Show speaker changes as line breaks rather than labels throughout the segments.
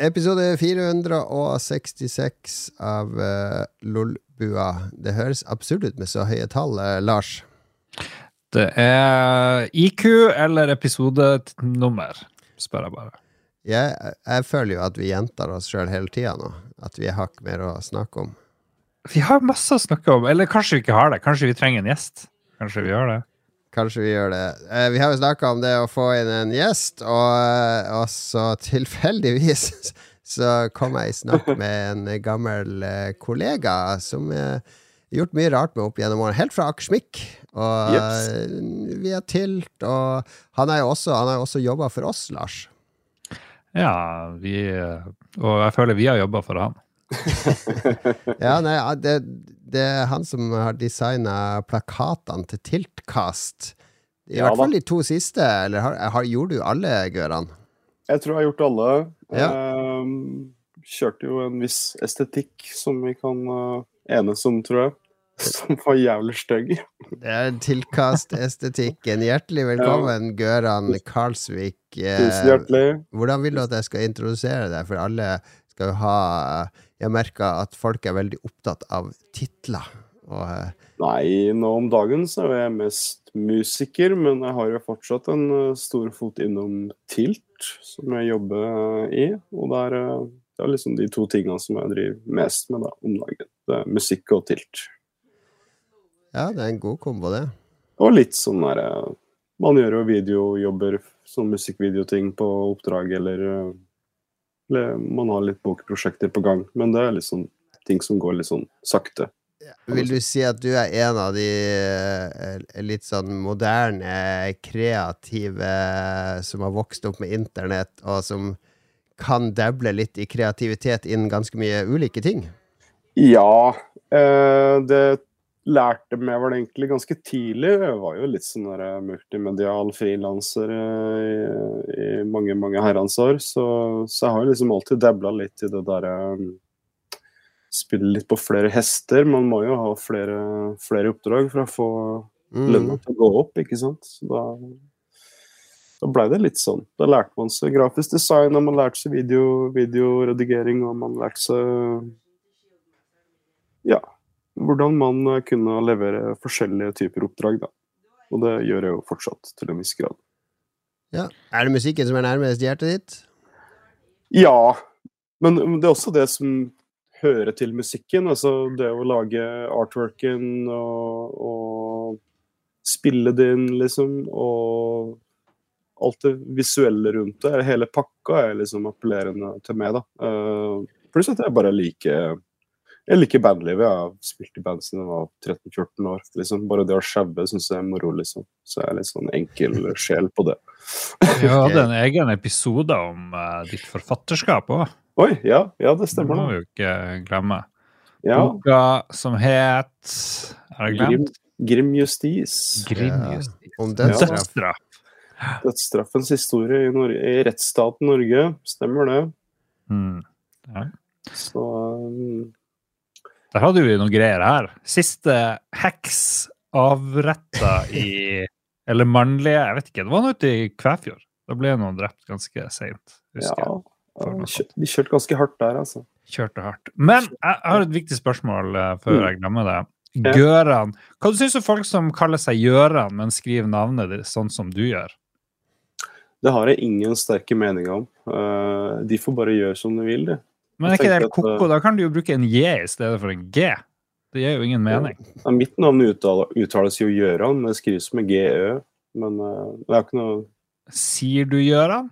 Episode 466 av uh, Lolbua. Det høres absurd ut med så høye tall, uh, Lars.
Det er IQ eller episodenummer, spør jeg bare.
Jeg, jeg føler jo at vi gjentar oss sjøl hele tida nå. At vi har ikke mer å snakke om.
Vi har masse å snakke om. Eller kanskje vi ikke har det. Kanskje vi trenger en gjest. Kanskje vi gjør det.
Kanskje vi gjør det. Eh, vi har jo snakka om det å få inn en gjest, og, eh, og så tilfeldigvis så kom jeg i snakk med en gammel eh, kollega som har gjort mye rart med opp gjennom årene. Helt fra Akersmik. Og
Jeps.
via Tilt. Og han har jo også, har også jobba for oss, Lars.
Ja, vi Og jeg føler vi har jobba for han.
Ja, nei, det, det er han som har designa plakatene til Tiltkast. I
Ja
hvert fall de to siste. Eller har, har, gjorde du alle, Gøran?
Jeg tror jeg har gjort alle.
Ja.
Ehm, kjørte jo en viss estetikk som vi kan eh, enes om, tror jeg. Som var jævlig stygg.
Det er Tiltkast-estetikken. Hjertelig velkommen, Gøran Karlsvik. Eh,
Tusen hjertelig.
Hvordan vil du at jeg skal introdusere deg? For alle skal jo ha Jeg merker at folk er veldig opptatt av titler. Og uh,
Nei, nå om dagen så er jeg mest musiker, men jeg har jo fortsatt en uh, stor fot innom Tilt, som jeg jobber eh, i. Og det er, det er liksom de to tingene som jeg driver mest med da, om dagen. Det er musikk og Tilt.
ja, det er en god kombo, det.
Og litt sånn der eh, Man gjør jo videojobber, sånn musikkvideoting på oppdrag, eller man har litt bokprosjekter på gang. Men det er sånn ting som går litt sånn sakte.
Vil du si at du er en av de eh, litt sånn moderne, kreative som har vokst opp med internett, og som kan deble litt i kreativitet innen ganske mye ulike ting?
Ja, eh, det lærte meg vel egentlig ganske tidlig. Jeg var jo litt sånn eh, multimedial frilanser eh, i, i mange, mange herrens år. Så, så jeg har jo liksom alltid dabla litt i det derre Spille litt på flere hester. Man må jo ha flere, flere oppdrag for å få lønna
Mm.
til å gå opp, ikke sant. Så da, da blei det litt sånn. Da lærte man seg grafisk design, og man lærte seg video, videoredigering, og man lærte seg ja, hvordan man eh, kunne levere forskjellige typer oppdrag, da. Og det gjør jeg jo fortsatt, til en viss grad.
Ja. Er det musikken som er nærmest hjertet ditt?
Ja, men det er også det som hører til musikken. Altså det å lage artworken og, og spille det inn, liksom. Og alt det visuelle rundt det. Hele pakka er liksom appellerende til meg, da. Uh, pluss at jeg bare liker jeg liker bandlivet. Jeg har spilt i band siden jeg var 13-14 år. Liksom. Bare det å sjaue syns jeg er moro, liksom. Så jeg er litt sånn enkel sjel på det.
Vi hadde en egen episode om uh, ditt forfatterskap òg.
Oi, ja, ja det
Det må vi jo ikke glemme.
Ja,
Boka som het Har jeg
Grim,
glemt?
Grim Justis.
Grim
Ja.
Justis.
Om
Dødsstraff.
dødsstraff?
Dødsstraff.
Dødsstraffens historie i, Norge, i rettsstaten Norge. Stemmer det.
Mm.
Så um,
Der hadde vi noen greier her. Siste heks avretta i Eller mannlige, jeg vet ikke. Det var noe ute i Kvæfjord. Da ble noen drept ganske seint,
ja,
husker
ja, de de kjørte ganske hardt der, altså.
Kjørte hardt. Men jeg har et viktig spørsmål eh, før
Mm.
jeg glemmer det. Gøran. Hva du syns du om folk som kaller seg Gjøran, men skriver navnet ditt sånn som du gjør?
Det har jeg ingen sterke meninger om. Uh, de får bare gjøre som de vil, de.
Men er ikke det helt
tenker?
Da kan du jo bruke en J i stedet for en G. Det gir jo ingen mening.
Ja, mitt navn uttales, uttales jo Gjøran, men det skrives med GØ. Men uh, det er ikke noe
Sier du Gjøran?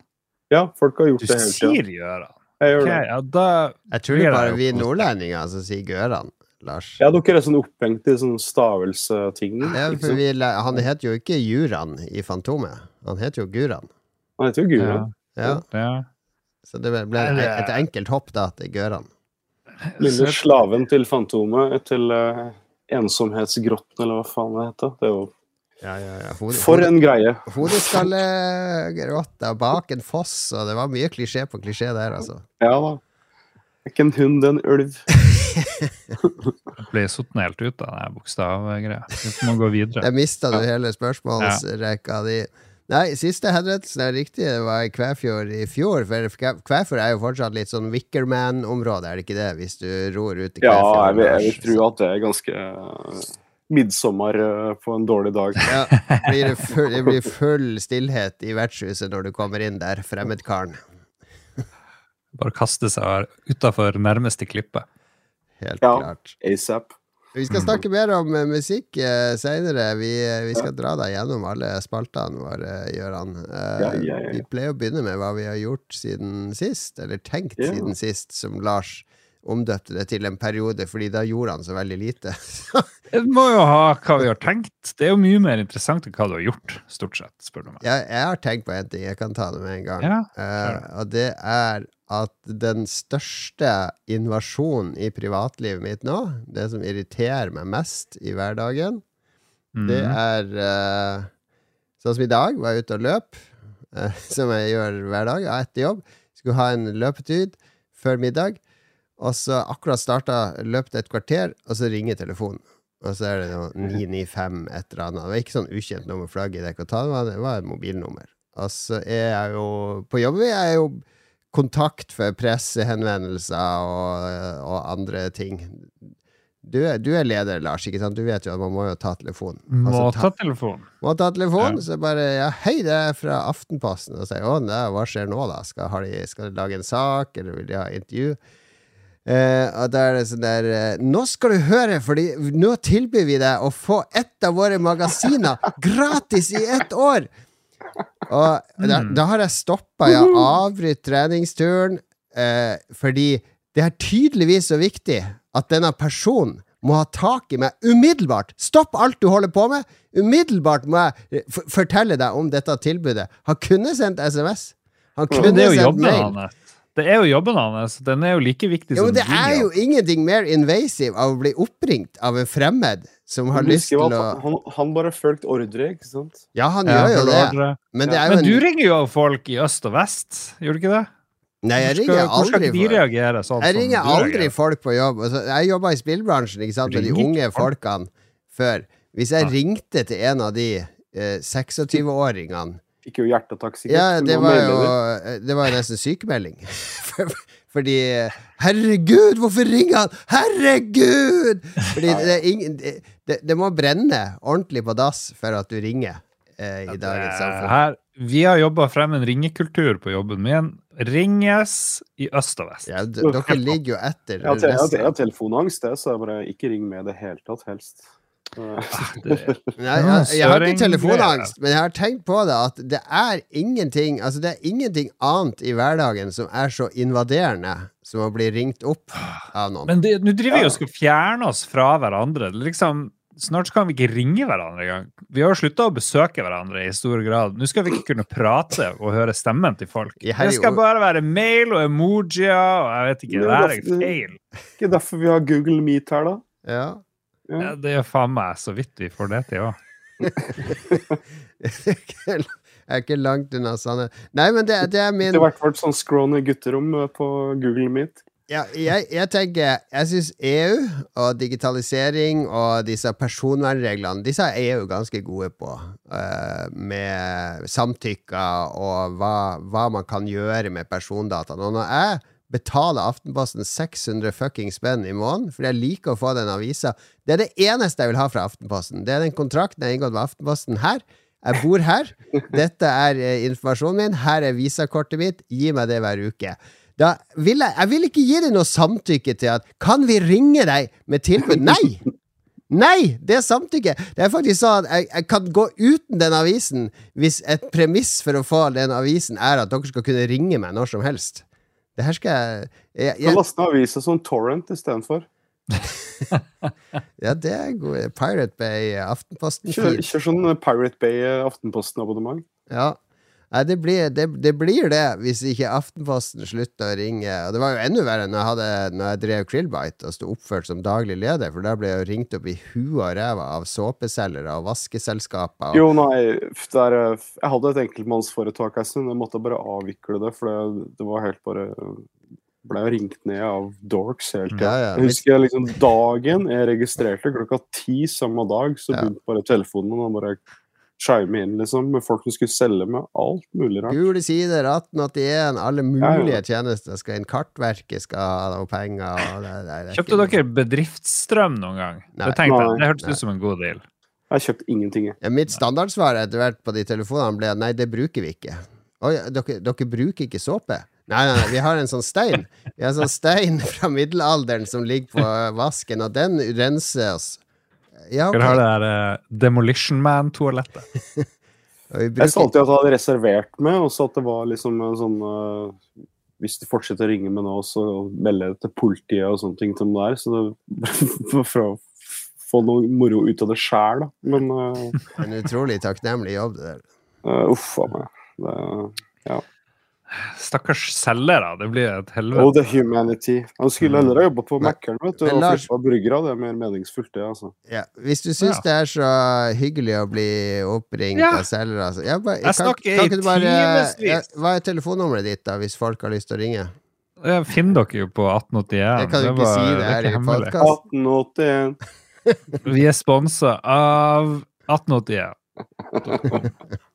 Ja, folk har gjort
Du
det hele tida.
sier Gjøran.
Jeg gjør
okay,
det.
ja, da
Jeg tror det er bare vi nordlendinger som sier Gøran, Lars.
Ja, dere er sånn opphengt i sånn stavelseting.
Ja, for vi, han heter jo ikke Juran i Fantomet. Han heter jo Guran.
Han heter jo Guro.
Ja,
ja.
Så det ble et enkelt hopp da til Gøran.
Lille slaven til Fantomet, til uh, ensomhetsgrotten, eller hva faen det heter. Det er jo
Ja, ja, ja. Hode,
For en greie.
Hodeskallegrotta bak en foss, og det var mye klisjé på klisjé der, altså.
Ja da. Ikke en hund, det er en ulv.
Jeg ble satt helt ut av den bokstavgreia. Vi må gå videre.
Der mista du hele spørsmålsrekka di. Nei, siste henrettelsen er riktig. Det var i Kvæfjord i fjor. For Kvæ- Kvæfjord er jo fortsatt litt sånn Wickerman-område, er det ikke det? Hvis du ror ut i
Ja,
Kvæfjord.
jeg vil, jeg vil tro at det er ganske uh, midtsommer eh, på en dårlig dag.
Ja, blir det, full, det blir full stillhet i vertshuset når du kommer inn der, fremmedkaren.
Bare kaste seg utafor nærmeste klippe.
Helt
Ja.
klart.
ASAP.
Vi skal snakke mer om eh, musikk uh, seinere. Vi, eh, vi skal dra deg gjennom alle spaltene våre, Gøran. Eh,
Ja, ja, ja.
Vi pleier å begynne med hva vi har gjort siden sist, eller tenkt siden sist, som Lars omdøpte det til en periode, fordi da gjorde han så veldig lite.
Det må jo ha hva vi har tenkt. Det er jo mye mer interessant enn hva du har gjort, stort sett, spør du meg.
jeg, jeg har tenkt på en ting, jeg kan ta det med en gang.
Ja,
uh, og det er at den største invasjonen i privatlivet mitt nå, det som irriterer meg mest i hverdagen, det
Mhm.
er uh, Sånn som i dag, var jeg ute og løp, uh, som jeg gjør hver dag etter jobb. Skulle ha en løpetid før middag, og så akkurat starta løpet et kvarter, og så ringer telefonen. Og så er det noe 995 et eller annet. Det var ikke sånn ukjent nummer flagg i dekk ta, det var, det var et mobilnummer. Og så er jeg jo På jobb er jeg jo kontakt for pressehenvendelser og, og andre ting. Du er, du er leder, Lars, ikke sant? Du vet jo at man må jo ta telefonen.
Må
Altså,
ta telefonen.
må ta telefonen,
Ja.
så bare ja, Hei, det er fra Aftenposten. Og sier å, nei, hva skjer nå, da? Skal, har de, skal de lage en sak, eller vil de ha intervju? Eh, og da er det sånn der eh, Nå skal du høre, for nå tilbyr vi deg å få ett av våre magasiner gratis i ett år! Og da,
Mm.
da har jeg stoppa, jeg har avbrutt treningsturen, eh, fordi det er tydeligvis så viktig at denne personen må ha tak i meg umiddelbart. Stopp alt du holder på med! Umiddelbart må jeg f fortelle deg om dette tilbudet. Han kunne sendt SMS. Han kunne sendt mail.
Det er jo jobben hans. Den er jo like viktig
Jo,
som
det er jo ingenting mer invasive av å bli oppringt av en fremmed som har lyst til å
han, han bare fulgte ordre, ikke sant?
Ja, han
Ja,
gjør jo det,
ordre.
men det er jo
Men du
en
ringer jo folk i øst og vest, gjør du ikke det?
Nei, jeg ringer
skal
aldri folk.
reagere sånn
Jeg ringer aldri
reagerer?
folk på jobb. Altså, jeg jobba i spillbransjen ikke sant, med de unge folkene før. Hvis jeg
ja.
ringte til en av de eh, 26-åringene
Fikk jo hjerteattakk, sikkert.
Ja, det var jo. Det var nesten sykemelding. Fordi Herregud, hvorfor ringer han?! Herregud! Fordi det, er ingen, det, det, det må brenne ordentlig på dass for at du ringer eh, i dagens
Eh,
samfunn.
Her, vi har jobba frem en ringekultur på jobben min. Ringes i øst og vest.
Ja, dere ligger jo etter
Jeg har, jeg, har, jeg har telefonangst, så jeg bare ikke ring med i det hele tatt, helst.
Det,
Nei, jeg, jeg har ikke telefonangst, men jeg har tenkt på det at det er ingenting Altså det er ingenting annet i hverdagen som er så invaderende som å bli ringt opp av noen.
men nå driver vi og skal fjerne oss fra hverandre. Liksom, snart kan vi ikke ringe hverandre engang. Vi har jo slutta å besøke hverandre i stor grad. Nå skal vi ikke kunne prate og høre stemmen til folk. Det skal bare være mail og emojier og jeg vet ikke. Det er feil.
Ikke derfor vi har Google Meet her, da.
Ja.
Ja, det er faen meg så vidt vi får det til òg.
Jeg er ikke langt unna sannhet. Nei, men det, det er min
Det har vært vårt sånn scrawny gutterom eh, på Google Meet.
ja, jeg, jeg tenker Jeg syns EU og digitalisering og disse personvernreglene Disse er EU ganske gode på. uh, med samtykker og hva, hva man kan gjøre med persondata. Og når jeg betaler Aftenposten 600 fucking spenn i måneden fordi jeg liker å få den avisa Det er det eneste jeg vil ha fra Aftenposten. Det er den kontrakten jeg har inngått med Aftenposten her. Jeg bor her. Dette er eh, informasjonen min. Her er visakortet mitt. Gi meg det hver uke. Da vil jeg, jeg vil ikke gi deg noe samtykke til at Kan vi ringe deg med tilbud? Nei! Nei! Det er samtykke. Det er faktisk sånn at jeg, jeg kan gå uten den avisen hvis et premiss for å få den avisen er at dere skal kunne ringe meg når som helst. Det her skal jeg, jeg, jeg
last ned avisa som torrent istedenfor.
Ja, det er god Pirate Bay
Aftenposten
Kjør,
kjør sånn Pirate Bay eh, Aftenposten-abonnement.
Ja. Nei, det blir det, det blir det, hvis ikke Aftenposten slutter å ringe. Og det var jo enda verre når jeg, hadde, når jeg drev Krillbite og sto oppført som daglig leder, for da ble jeg jo ringt opp i huet og ræva av såpeselgere og vaskeselskaper. Og,
Jo, nei, f- det er, eh, jeg hadde et enkeltmannsforetak en stund. Jeg måtte bare avvikle det, for det, det var helt bare Ble jo ringt ned av dorks hele tida.
Ja, ja.
Jeg husker liksom dagen jeg registrerte, klokka ti samme dag, så
Ja.
begynte bare telefonen og bare chime inn, liksom, med folk som skulle selge med alt mulig rart.
Gule sider, 1881, alle mulige
ja.
tjenester skal inn. Kartverket skal ha noe penger. Og det, det, det
Kjøpte
ikke-
dere bedriftsstrøm noen gang?
Nei.
Det tenkte.
Nei.
Det hørtes
Nei.
ut som en god deal.
Jeg har kjøpt ingenting, jeg.
Ja, mitt standardsvar etter hvert på de telefonene ble nei, det bruker vi ikke. Oi, dere, dere bruker ikke såpe? Nei, nei, nei, vi har en sånn stein. Vi har en sånn stein fra middelalderen som ligger på vasken, og den renser oss. Ja, ok.
Dere ha det der uh, Demolition Man-toalettet.
Jeg sa alltid at jeg hadde reservert meg, og så at det var liksom en sånn uh, Hvis du fortsetter å ringe meg nå, så melder jeg til politiet og sånne ting som det er. Så det for å få noe moro ut av det sjæl, da. Men uh,
en utrolig takknemlig jobb, det der.
Uh, uff a meg. Det,
Stakkars selgere. Det blir et helvete.
oh, the humanity. Han skulle heller ha jobba på Mækkern, du. Og bryggere. Det er mer meningsfullt, det, altså.
Ja. Hvis du syns
Ja.
det er så hyggelig å bli oppringt
Ja.
av selgere altså. Jeg, bare,
Jeg snakker i
kan i bare,
timevis.
Hva er telefonnummeret ditt, da, hvis folk har lyst til å ringe?
Jeg finner dere jo på 1881.
Jeg kan jo ikke
var-
si det
er
her i
podkast.
podcast.
1881.
Vi er sponsa av 1881.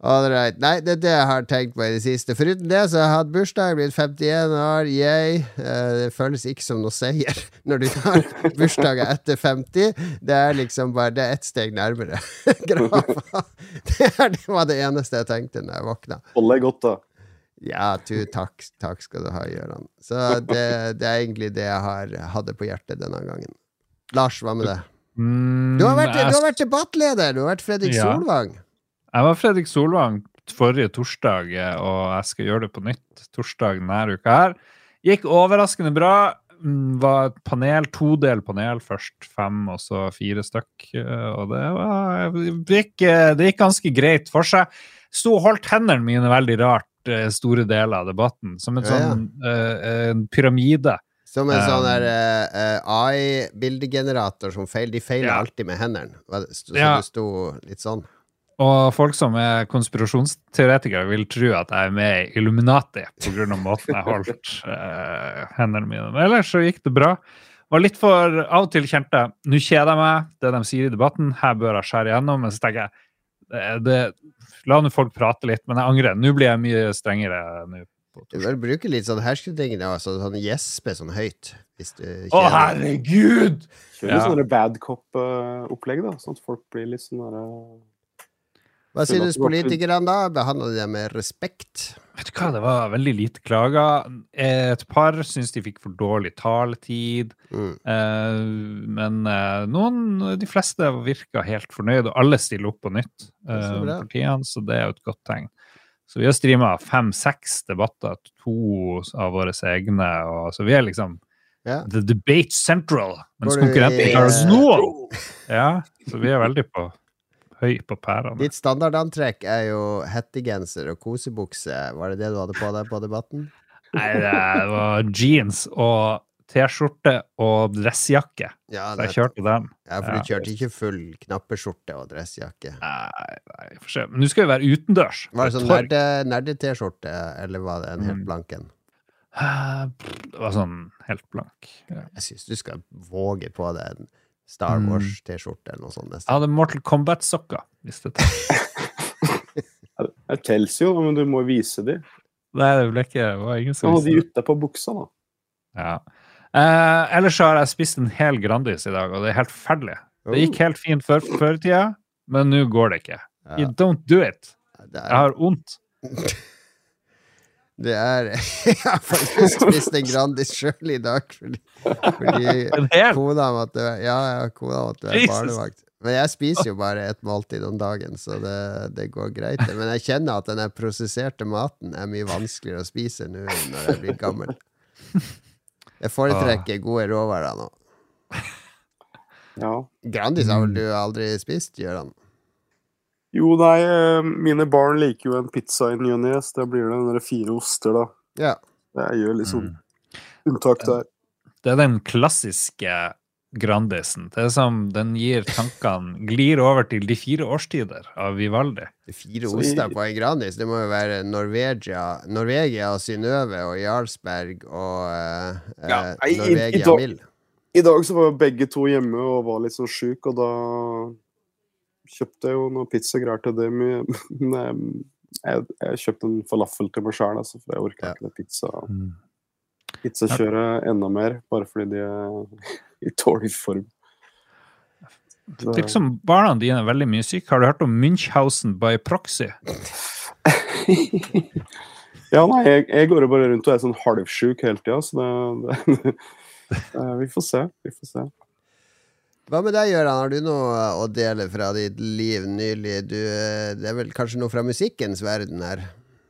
All right. Nei, det er det jeg har tenkt på i det siste. Foruten det så har jeg hatt bursdag, blitt 51 år, yay. Eh, Det føles ikke som noe seier når du har bursdager etter 50. Det er liksom bare Det er ett steg nærmere grava. Det, det var det eneste jeg tenkte når jeg våkna.
Holde deg godt, da.
Ja, tu, takk, takk skal du ha, Gøran. Så det, det er egentlig det jeg har hadde på hjertet denne gangen. Lars, hva med det?
Mm,
Du har vært, du har vært debattleder! Du har vært Fredrik
Ja. Jeg var Fredrik Solvang forrige torsdag, eh, og jeg skal gjøre det på nytt torsdag denne uka her. Gikk overraskende bra. Mm, Var et panel, todel panel først, fem og så fire stykk. eh, Og det, var, det, gikk, eh, det gikk ganske greit for seg. Sto og holdt hendene mine veldig rart store deler av debatten, som en
Ja, ja.
sånn eh, en pyramide.
Som en sånn der uh, AI-bildegenerator som feil, De feiler
Ja.
alltid med hendene. Så
Ja.
det sto litt sånn.
Og folk som er konspirasjonsteoretikere, vil tro at jeg er med i Illuminati pga. måten jeg holdt uh, hendene mine Men ellers så gikk det bra. Var litt for Av og til kjente nå kjeder jeg meg, det de sier i debatten. Her bør jeg skjære igjennom. Men så tenker jeg det, det, La nå folk prate litt, men jeg angrer. Nå blir jeg mye strengere. nå
Du bør bruke litt sånn hersketing, altså, sånn gjespe sånn høyt. Hvis du
Å,
kjeder
herregud!
Kjør
Ja.
litt sånn bad cop-opplegg, da. Sånn at folk blir litt sånn derre
Hva synes politikerne da? Behandler de dem med respekt?
Vet du hva, det var veldig lite klager. Et par syns de fikk for dårlig taletid.
Mm.
Eh, men eh, noen, de fleste virka helt fornøyd, og alle stiller opp på nytt.
Det er så
eh, partiene, så det er jo et godt tegn. Så vi har streama fem-seks debatter, to av våre egne, og så vi er liksom
Ja.
The Debate Central. Mens konkurrentene klarer oss nå! Ja, så vi er veldig på høy på pæra.
Ditt standardantrekk er jo hettegenser og kosebukse. Var det det du hadde på deg på debatten?
Nei, det var jeans og T-skjorte og dressjakke.
Ja,
Så jeg kjørte den.
ja for du kjørte ikke full knappeskjorte og dressjakke.
Nei, nei, får se. Men nå skal vi være utendørs.
Var det sånn
Torg.
nerde- nerde-T-skjorte, eller var det en helt
Mm.
blank en?
Det var sånn helt blank. Ja.
Jeg syns du skal våge på det. Star
Mm.
Wars-T-skjorte eller noe sånt.
Jeg
nesten.
hadde Mortal Kombat-sokker. hvis det.
Det teller jo, men du må vise de.
Nei, det ble ikke det var ingen som
ha de
visste det.
ute på buksa, da.
Ja. Eh, ellers så har jeg spist en hel Grandis i dag, og det er helt forferdelig. Det gikk helt fint før, før i tida, men nå går det ikke. You don't do it. Jeg har vondt.
det er Jeg har faktisk spist en Grandis sjøl i dag, fordi, fordi kona måtte være Ja, ja, kona måtte være barnevakt. Men jeg spiser jo bare et måltid om dagen, så det, det går greit. Men jeg kjenner at den prosesserte maten er mye vanskeligere å spise nå når jeg blir gammel. Jeg foretrekker gode råvarer nå.
Ja.
Grandis har vel du aldri spist, Gøran?
Jo, nei, eh, mine barn liker jo en pizza i ny og ne, så da blir det den fire oster, da.
Ja.
Jeg gjør sånn
Mm.
unntak der.
Det er den klassiske Grandisen. Det er som den gir tankene Glir over til de fire årstider av Vivaldi.
De Fire
oster på en Grandis, det må jo være Norvegia, Norvegia og Synnøve og Jarlsberg og eh,
Ja,
eh,
i- i- i
Norvegia
dag-
Mild.
I dag så var jo begge to hjemme og var litt sånn sjuke, og da kjøpte jo noe pizzagreier til det mye, men Jeg, jeg kjøpte en falafel til meg sjøl, altså, for jeg orker
Ja.
ikke det pizza,
Mm.
pizzakjøret enda mer. Bare fordi de er i dårlig form.
Det virker som barna dine er veldig mye syke. Har du hørt om Münchhausen by proxy?
ja, nei, jeg, jeg går jo bare rundt og er sånn halvsjuk hele tida, så det, det eh, Vi får se. Vi får se.
Hva med deg, Gøran? Har du noe å dele fra ditt liv nylig? Du, eh, det er vel kanskje noe fra musikkens verden her?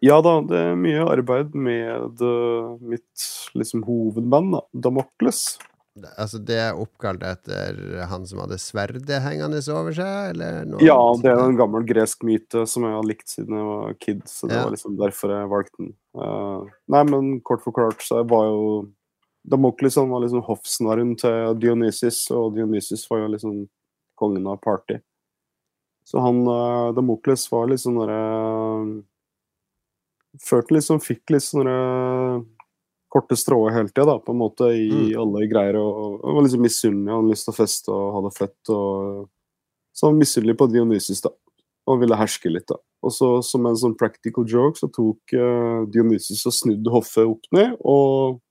Ja da, det er mye arbeid med eh, mitt liksom hovedband, da, Damokles.
Altså Det er oppkalt etter han som hadde sverdet hengende over seg?
Ja, det er en gammel gresk myte som jeg har likt siden jeg var kid, så det
Ja.
var liksom derfor jeg valgte den. Uh, nei, men kort forklart, så jeg var jo Damokles han var liksom hoffsnarren til Dionysus, og Dionysus var jo liksom kongen av party. Så han uh, Damokles var liksom sånn derre Følte liksom Fikk litt sånne korte strået hele tida, da, på en måte, i alle greier. Og, og var liksom misunnelig, han hadde lyst til å feste og ha det fett. og Så han var misunnelig på Dionysus, da, og ville herske litt. da. Og så som en sånn practical joke så tok uh, Dionysus og snudde hoffet opp ned, og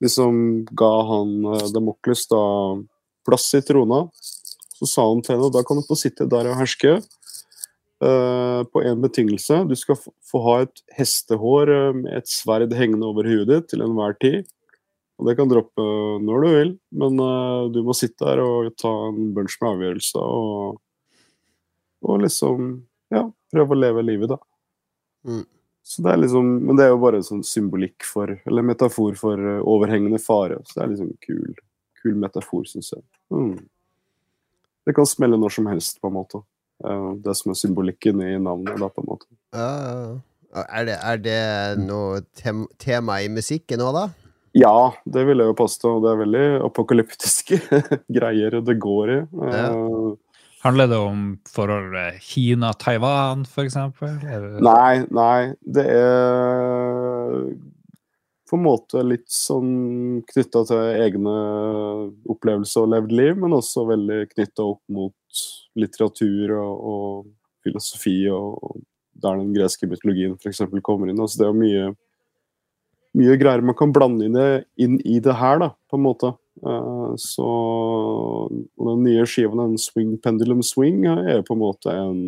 liksom ga han uh, Demokles da plass i trona. Så sa han til henne da kan du få sitte der og herske. uh, på én betingelse. Du skal få, ha et hestehår eh, med et sverd hengende over huet ditt til enhver tid. Og det kan droppe når du vil, men uh, du må sitte der og ta en bunch med avgjørelser og, og liksom ja, prøve å leve livet, da.
Mm.
Så det er liksom, Men det er jo bare sånn symbolikk for, eller metafor for eh, overhengende fare. Så det er liksom kul, kul metafor, syns jeg. Mm. Det kan smelle når som helst, på en måte. Eh, det som er symbolikken i navnet, da, på en måte.
Ja, ja, ja. Er det, er det noe tem tema i musikken òg, da?
Ja, det vil jeg jo påstå. Det er veldig apokalyptiske greier det går i. Eh,
Handler det om forholdet Kina-Taiwan, eksempel?
Nei, nei. Det er på en måte litt sånn knytta til egne opplevelser og levd liv, men også veldig knytta opp mot litteratur og, og filosofi, og, og der den greske mytologien f.eks. kommer inn. Altså det er mye, mye greier man kan blande inn, inn i det her, da, på en måte. Eh, så nye skiva, den Swing Pendulum Swing, er på en måte en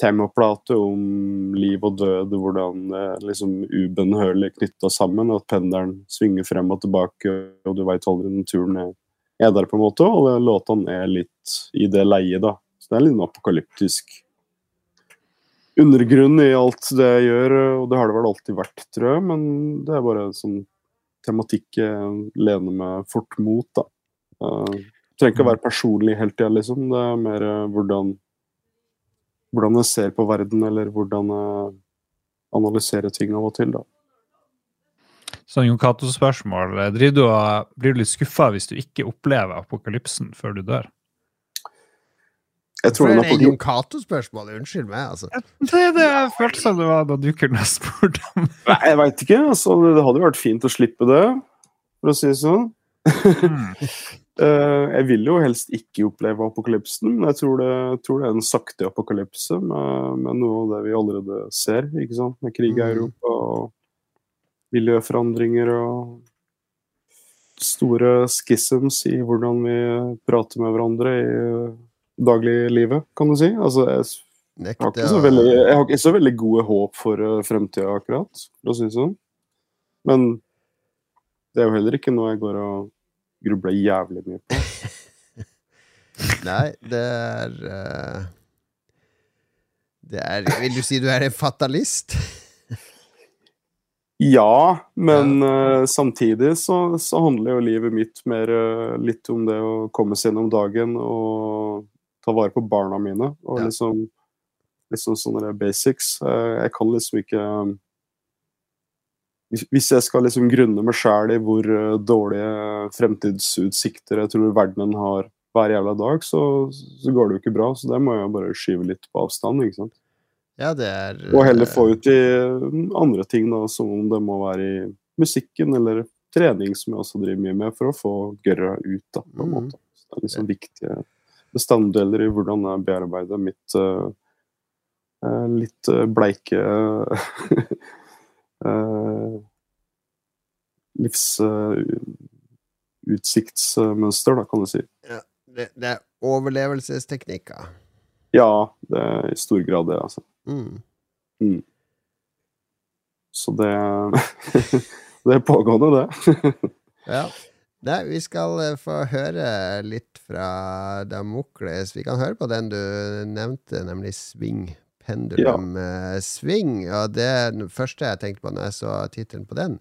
temaplate om liv og død, hvordan det er liksom ubønnhørlig knytta sammen, at pendelen svinger frem og tilbake, og du veit aldri når turen er, er der, på en måte. Og låtene er litt i det leiet, da. Så det er litt en apokalyptisk undergrunn i alt det jeg gjør, og det har det vel alltid vært, tror jeg, men det er bare sånn tematikk jeg lener meg fort mot, da. Uh, trenger ikke å være personlig hele tida, liksom. Det er mer eh, hvordan hvordan jeg ser på verden, eller hvordan jeg analyserer ting av og til. da.
Sånn Jon Cato-spørsmål. Og Blir du litt skuffa hvis du ikke opplever apokalypsen før du dør?
Jeg tror
Hvorfor er
det
Jon Cato-spørsmål. Unnskyld meg, altså.
Det er det jeg følte som det var da du kunne spurt om.
Nei, jeg veit ikke. Altså, det hadde jo vært fint å slippe det, for å si det sånn.
Mm.
Eh, jeg vil jo helst ikke oppleve apokalypsen, men jeg tror det, tror det er en sakte apokalypse med, med noe av det vi allerede ser. ikke sant? Med krig i
Mm.
Europa og miljøforandringer og store schisms i hvordan vi prater med hverandre i dagliglivet, kan du si. Altså, jeg, har ikke så veldig, ikke så veldig gode håp for uh, fremtida, akkurat, for å si det sånn. Men det er jo heller ikke noe jeg går og grubler jævlig mye på.
Nei, det er uh, Det er Vil du si du er en fatalist?
Ja, men uh, samtidig så, så handler jo livet mitt mer uh, litt om det å komme seg gjennom dagen og ta vare på barna mine. Og
Ja.
liksom, liksom sånne basics. Jeg kan liksom ikke hvis- Hvis jeg skal liksom grunne meg sjæl i hvor eh, dårlige fremtidsutsikter jeg tror verdenen har hver jævla dag, så, så går det jo ikke bra. Så det må jeg bare skyve litt på avstand. ikke sant?
Ja, det er
Og heller
eh,
få ut i andre ting, da, som om det må være i musikken eller trening, som jeg også driver mye med, for å få gørra ut, da, på en
Mhm.
måte. Så det er liksom viktige, bestanddeler i hvordan jeg bearbeider mitt uh, litt bleike livsutsiktsmønster, da, kan du si.
Det, det er overlevelsesteknikker.
Ja, det er i stor grad det, altså.
Mm.
Så det Det er pågående, det.
Ja. Nei, vi skal eh, få høre litt fra Damokles. Vi kan høre på den du nevnte, nemlig Swing. Pendulum Ja. Swing. Og det den første jeg tenkte på når jeg så tittelen på den,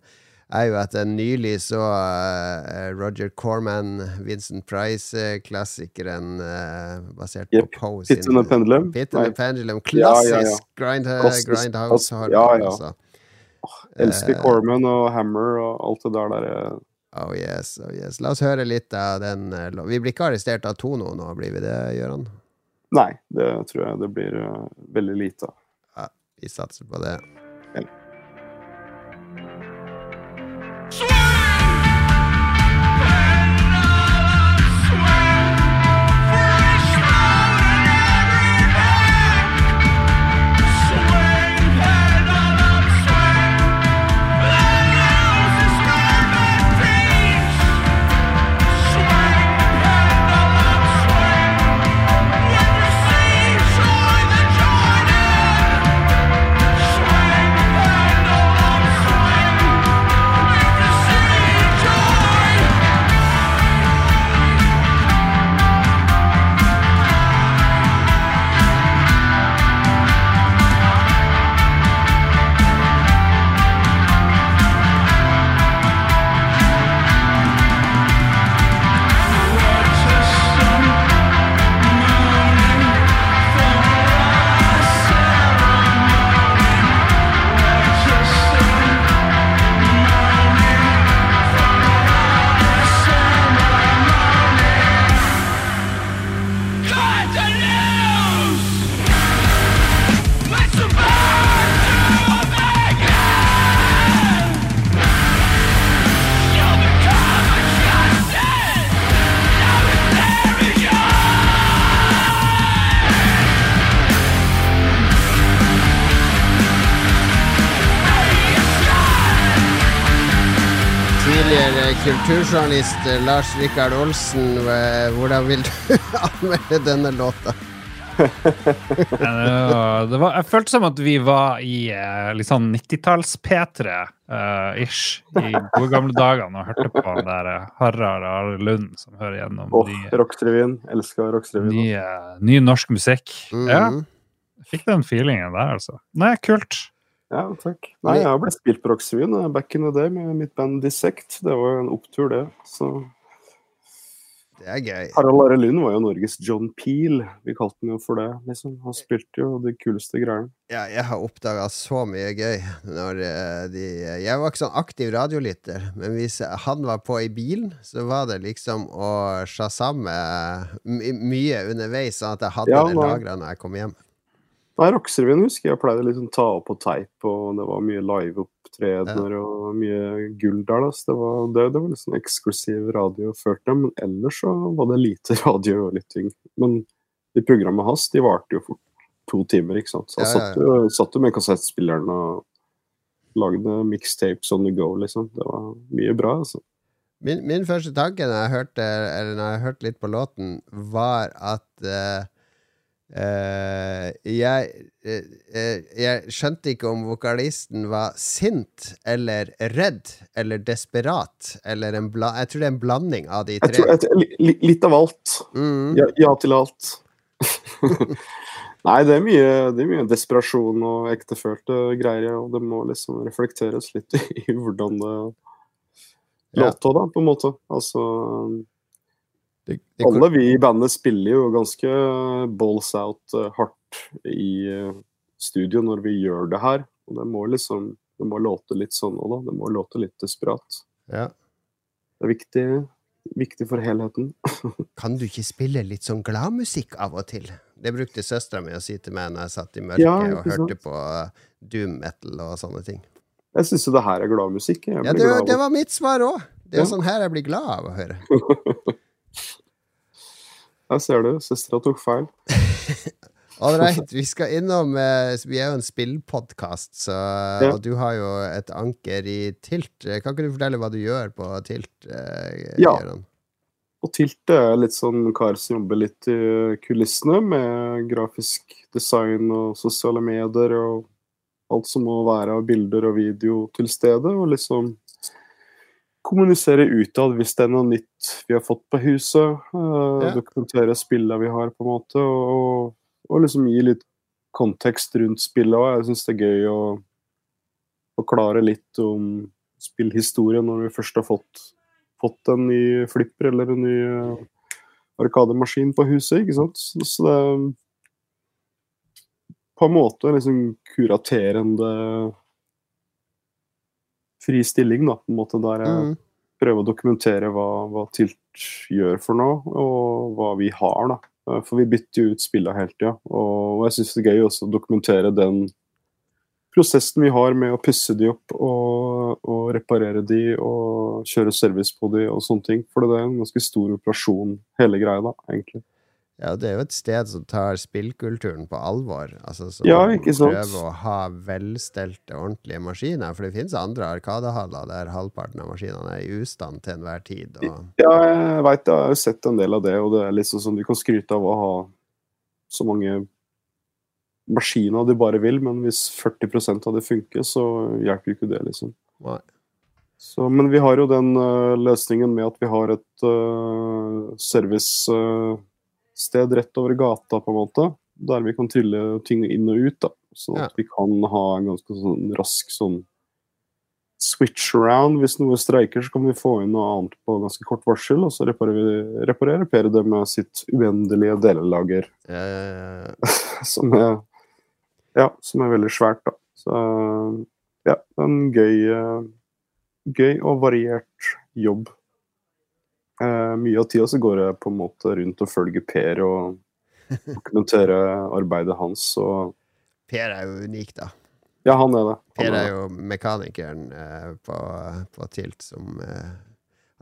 er jo at jeg nylig så eh, Roger Corman, Vincent Price-klassikeren eh, basert
Yep.
på Poe
Pitten and Pendulum.
Pit
Nei,
and Pendulum.
Ja, ja, ja.
Klassisk grind, grindhouse.
klassisk.
altså.
elsker
uh,
Corman og Hammer og alt det der der. er-
Oh yes, oh yes. La oss høre litt av den. eh, Vi blir ikke arrestert av Tono nå, blir vi det, Gøran?
Nei, det tror jeg det blir eh, veldig lite av.
Vi satser på det. Kulturjournalist eh, Lars Rikard Olsen, eh, hvordan vil du anmelde denne låta?
Det var, jeg følte som at vi var i eh, litt sånn 90-talls-P3 eh, ish i gode gamle dagene og hørte på den der Harald Are Lund som hører gjennom oh,
Rocksrevyen. Elska Rocksrevyen.
ny, ny norsk musikk. Mm
-hmm.
jeg fikk den feelingen der, altså. Nei, kult.
Ja, takk. Nei, jeg har blitt spilt på Rocksrevyen eh, back in the day med mitt band Dissect. Det var jo en opptur, det. Så
Det er gøy.
Harald Are Lund var jo Norges John Peel. Vi kalte han jo for det, liksom. Han spilte jo de kuleste greiene.
Ja, jeg har oppdaga så mye gøy når eh, de Jeg var ikke sånn aktiv radiolytter, men hvis han var på i bilen, så var det liksom å sjasamme mye underveis, sånn at jeg hadde
Ja,
det lagra når jeg kom hjem.
Nei, Rocksrevyen husker jeg pleide liksom ta opp på teip, og det var mye liveopptredener og mye gull der. Da. Så det var, det, det var liksom eksklusiv radio ført dem, men ellers så var det lite radio og litt ting. Men de programmet hans, de varte jo fort to timer, ikke sant. Så jeg
Ja, ja,
satt jo satt jo med kassettspilleren og lagde mixtapes on the go, liksom. Det var mye bra, altså.
Min, min første tanke når jeg hørte Eller når jeg hørte litt på låten, var at eh, eh, jeg, uh, jeg skjønte ikke om vokalisten var sint eller redd eller desperat. Eller en bla jeg tror det er en blanding av de tre.
tror, jeg, li- li- litt av alt.
Mm.
Ja, ja til alt. Nei, det er, mye, det er mye desperasjon og ektefølte greier, og det må liksom reflekteres litt i hvordan det
Ja.
da, på en måte. Altså
Det, det,
Alle vi i bandet spiller jo ganske balls out uh, hardt i uh, studio når vi gjør det her. Og det må liksom Det må låte litt sånn òg, da. Det må låte litt desperat.
ja.
Det er viktig, viktig for helheten.
Kan du ikke spille litt sånn gladmusikk av og til? Det brukte søstera mi å si til meg når jeg satt i mørket
Ja,
og hørte
sant?
på uh, doom metal og sånne ting.
Jeg syns jo det her er gladmusikk.
Ja, det,
glad
det var mitt svar òg. Det er
Ja.
sånn her jeg blir glad av å høre.
Der ser du. Søstera tok feil.
All right, vi skal innom eh, Vi er jo en spillpodkast,
Ja.
og du har jo et anker i Tilt. Kan ikke du fortelle hva du gjør på Tilt? eh,
Ja.
Gøran?
Og Tilt er litt sånn kar som jobber litt i kulissene med grafisk design og sosiale medier og alt som må være av bilder og video til stede. Og liksom kommunisere utad hvis det er noe nytt vi har fått på huset. Uh,
Ja.
Dokumentere spillene vi har, på en måte. Og, og liksom gi litt kontekst rundt spillet òg. Jeg syns det er gøy å forklare litt om spillhistorie når vi først har fått fått en ny flipper eller en ny uh, arkademaskin på huset, ikke sant. Så, så det er på en måte liksom kuraterende fri stilling, da, på en måte, der jeg
Mm.
prøver å dokumentere hva, hva Tilt gjør for noe, og hva vi har, da. Eh, For vi bytter jo ut spillene hele tida, og jeg syns det er gøy også å dokumentere den prosessen vi har med å pusse de opp og, og reparere de og kjøre service på de og sånne ting. For det er en ganske stor operasjon, hele greia, da, egentlig.
Ja, det er jo et sted som tar spillkulturen på alvor. Altså, som
Ja,
prøver å ha velstelte, ordentlige maskiner. For det finnes andre arkadehaller der halvparten av maskinene er i ustand til enhver tid. Og,
Ja, jeg veit jeg har jo sett en del av det, og det er liksom sånn du kan skryte av å ha så mange maskiner du bare vil, men hvis 40 av det funker, så hjelper jo ikke det, liksom.
Nei.
Så, men vi har jo den uh, løsningen med at vi har et uh, servicested rett over gata, på en måte. Der vi kan trille ting inn og ut. da. Sånn at vi kan ha en ganske sånn rask sånn switch around. Hvis noe streiker, så kan vi få inn noe annet på ganske kort varsel, og så reparerer vi reparerer det med sitt uendelige delelager,
eh,
som er, ja, som er veldig svært, da. Så ja, en gøy, eh, gøy og variert jobb. Eh, mye av tida så går jeg på en måte rundt og følger Per og dokumenterer arbeidet hans. Og
per er jo unik, da.
ja, han er det. Han
Per
er
jo mekanikeren eh, på, på Tilt som eh,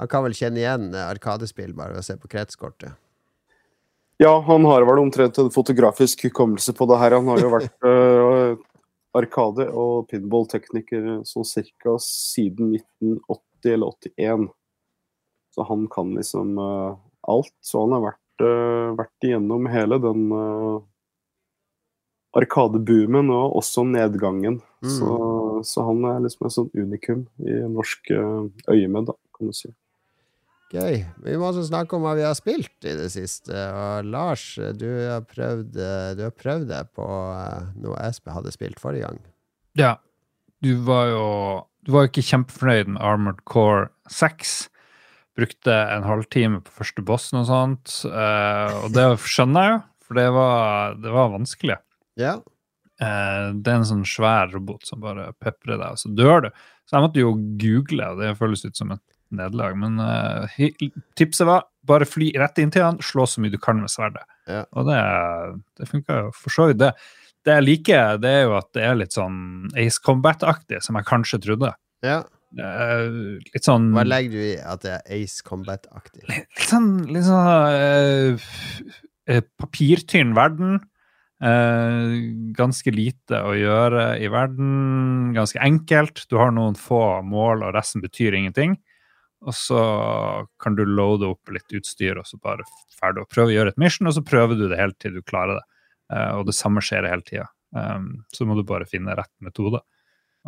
Han kan vel kjenne igjen eh, Arkadespill bare ved å se på kretskortet.
Ja, han har vel omtrent en fotografisk hukommelse på det her. Han har jo vært eh, arkade- og pinball-tekniker sånn cirka siden 1980 eller 81. Så han kan liksom uh, alt. Så han har vært, uh, vært igjennom hele den uh, arkadeboomen og også nedgangen.
Mm.
Så, så han er liksom et sånt unikum i norsk uh, øyemed, da, kan du si.
Gøy. Vi må også snakke om hva vi har spilt i det siste. Og Lars, du har prøvd, du har prøvd det på noe Espe hadde spilt forrige gang.
Ja. Du var jo du var ikke kjempefornøyd med Armored Core 6. Brukte en halvtime på første bossen og sånt. eh, og det skjønner jeg jo, for det var, det var vanskelig.
Ja.
Eh, det er en sånn svær robot som bare peprer deg, og så dør du. Så jeg måtte jo google, og det føles ut som et nederlag. Men eh, tipset var bare fly rett inn til han, slå så mye du kan med sverdet.
Ja.
Og det, det funka jo for så vidt, det. Det jeg liker, det er jo at det er litt sånn Ace Combat-aktig, som jeg kanskje trodde.
ja.
Eh, litt sånn
Hva legger du i at det er Ace Combat-aktig?
litt sånn, litt sånn eh, papirtynn verden. Uh, ganske lite å gjøre i verden. Ganske enkelt. Du har noen få mål, og resten betyr ingenting. Og så kan du loade opp litt utstyr, og så bare ferdig å prøve å gjøre et mission, og så prøver du det helt til du klarer det. Og det samme skjer hele tida. Um, så må du bare finne rett metode.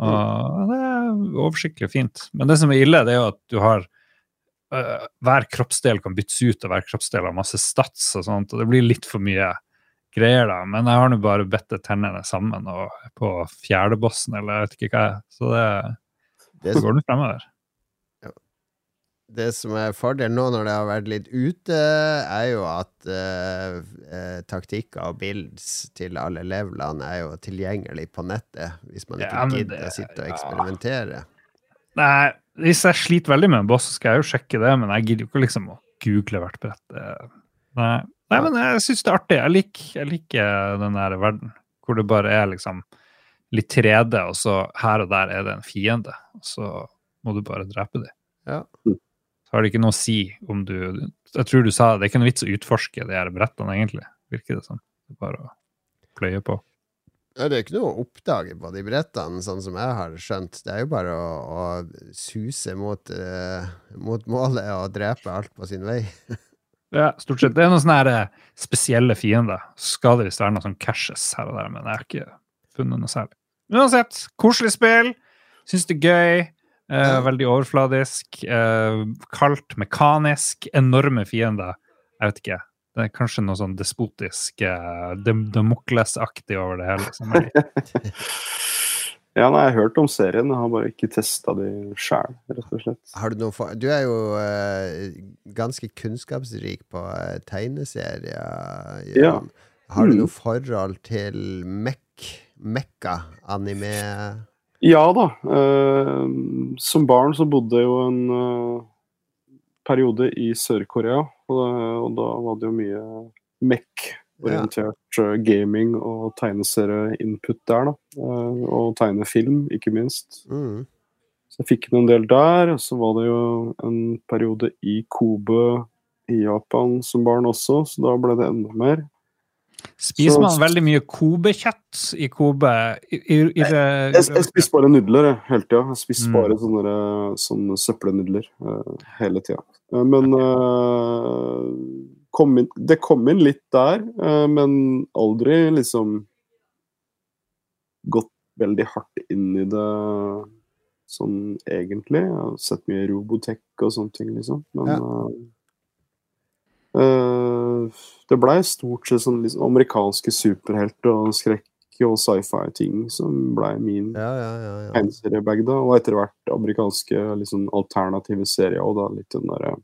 Og det er oversiktlig og fint. Men det som er ille, det er jo at du har uh, Hver kroppsdel kan byttes ut, og hver kroppsdel har masse stats og sånt, og det blir litt for mye greier, da. Men jeg har nå bare bedt tennene sammen og på fjerdebossen, eller jeg vet ikke hva jeg er. Så det,
Det,
det går nå fremover.
Det som er fordelen nå når det har vært litt ute, er jo at eh, eh, taktikker og bilds til alle levelene er jo tilgjengelig på nettet, hvis man ikke
Ja,
gidder
det-
å sitte og
ja.
eksperimentere.
Nei, hvis jeg sliter veldig med en boss, så skal jeg jo sjekke det, men jeg gidder jo ikke liksom å google hvert brett. Det- Nei. Nei, men jeg syns det er artig. Jeg liker, jeg liker den der verden hvor det bare er liksom litt 3D, og så her og der er det en fiende, og så må du bare drepe dem.
Ja.
Så har det ikke noe å si om du Jeg tror du sa det, det er ikke noe vits å utforske de her brettene, egentlig. Virker det som. Det er bare å pløye på.
Ja, det er ikke noe å oppdage på de brettene, sånn som jeg har skjønt. Det er jo bare å, å suse mot, uh, mot målet og drepe alt på sin vei.
Ja, stort sett. Det er noen sånne eh, spesielle fiender. Skal det visst være noe sånn cashes her og der, men jeg har ikke funnet noe særlig. Uansett, koselig spill. Syns det er gøy. Eh,
Ja.
Veldig overfladisk. Eh, kaldt, mekanisk. Enorme fiender. Jeg vet ikke. Det er kanskje noe sånn despotisk, eh, dem- Damokles-aktig over det hele. Som litt
Ja, nei, jeg har hørt om serien, jeg har bare ikke testa de sjæl, rett og slett.
Har du, noe for, du er jo eh, ganske kunnskapsrik på eh, tegneserier.
Ja.
Har du
Mm.
noe forhold til Mek Mekka-anime?
Ja da. eh, som barn så bodde jeg jo en eh, periode i Sør-Korea, og, da- og da var det jo mye MEC-orientert eh, gaming og tegneserieinput der, da. Eh, og tegnefilm, ikke minst.
Mm.
Så jeg fikk inn en del der. Og så var det jo en periode i Kobe i Japan som barn også, så da ble det enda mer.
Spiser
Så-
man veldig mye Kobe-kjøtt i Kobe? I, i, i det,
Jeg, jeg spiser bare nudler jeg, hele tida. Jeg spiser
Mm.
bare sånne, sånne søppelnudler uh, hele tida. Uh, men uh, kom inn, det kom inn litt der, eh, men aldri liksom gått veldig hardt inn i det sånn egentlig. Jeg har sett mye Robotech og sånne ting, liksom. Men ja. eh, det blei stort sett sånn liksom, amerikanske superhelter og skrekk og sci-fi-ting som blei min
Ja, ja, ja. ja.
tegneseriebag, da. Og etter hvert amerikanske liksom, alternative serier og da litt den derre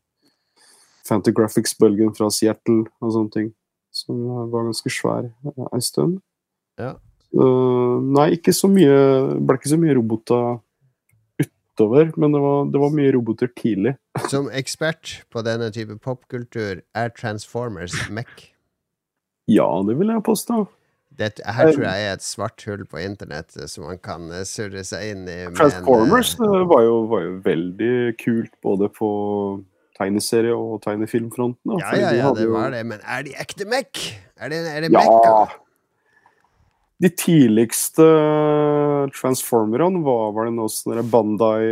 Fantagraphics-bølgen fra Seattle og sånne ting. Som var ganske svær eh, ei stund.
Ja.
Uh, nei, ikke så mye Ble ikke så mye roboter utover, men det var, det var mye roboter tidlig.
Som ekspert på denne type popkultur er Transformers MEC?
Ja, det vil jeg påstå.
Dette, her tror jeg er et svart hull på internett eh, som man kan eh, surre seg inn i. en,
Transformers
eh,
eh, var jo, var jo veldig kult både på tegneserie- og tegnefilmfronten.
Ja, ja, ja, det var det. Men er de ekte MEC? Er det, er det
Ja.
Mekka?
De tidligste transformerne var vel noe sånn Bandai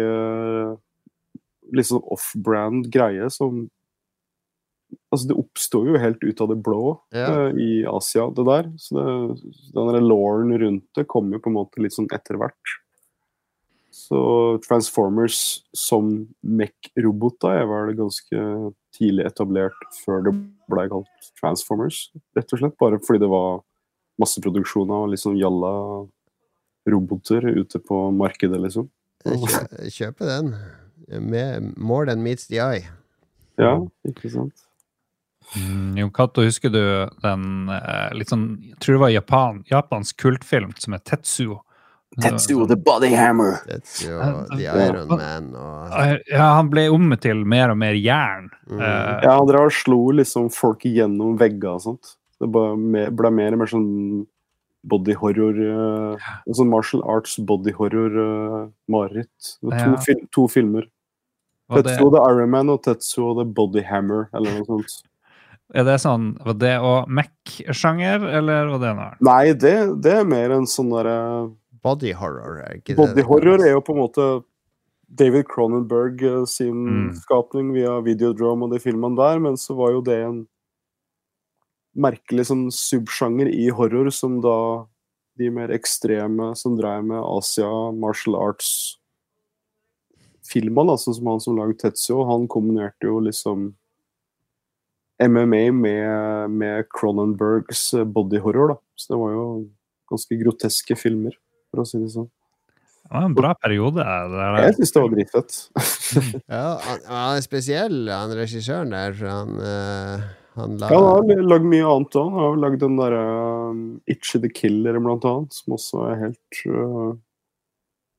Liksom off-brand greie som Altså, det oppsto jo helt ut av det blå
Ja.
eh, i Asia, det der. Så det, den lauren rundt det kom jo på en måte litt sånn etter hvert. Så Transformers som Mech-roboter er vel ganske tidlig etablert før det ble kalt Transformers, rett og slett. Bare fordi det var masseproduksjon av liksom jalla roboter ute på markedet, liksom.
Kjø, kjøpe den. Med more than meets the eye.
Ja, ikke sant.
Mm, Jon Cato, husker du den eh, litt sånn Jeg tror det var Japan, japansk kultfilm som er Tetsuo.
Tetsuo the Body Hammer.
Tetsuo
The. Iron Man og
Ja, han ble om til mer og mer jern.
Mm.
Eh,
Ja, han har og slo liksom folk gjennom vegger og sånt. Det ble, mer- mer og mer sånn body horror uh, Sånn martial arts body horror-mareritt. to,
Ja.
fil to filmer.
det,
Tetsuo the Iron Man og Tetsuo the Body Hammer, eller noe sånt.
er det sånn Var det òg Mac-sjanger, eller var det noe annet?
Nei, det, det er mer en sånn derre
body horror. Er ikke det
Body
det
horror er jo på en måte David Cronenberg eh, sin
Mm.
skapning via Videodrome og de filmene der, men så var jo det en merkelig sånn subsjanger i horror som da de mer ekstreme som dreiv med Asia martial arts filmer, altså som han som lagde Tetsuo, han kombinerte jo liksom MMA med, med Cronenbergs bodyhorror, body horror, da. Så det var jo ganske groteske filmer, for å si det sånn.
Det var en bra periode. Eller?
Jeg syns det var dritfett.
Ja, han, han er spesiell, han regissøren der. for Han, eh, han lager...
Ja, han har lagd mye annet òg. Har lagd den derre um, Itchy the Killer, blant annet, som også er helt uh,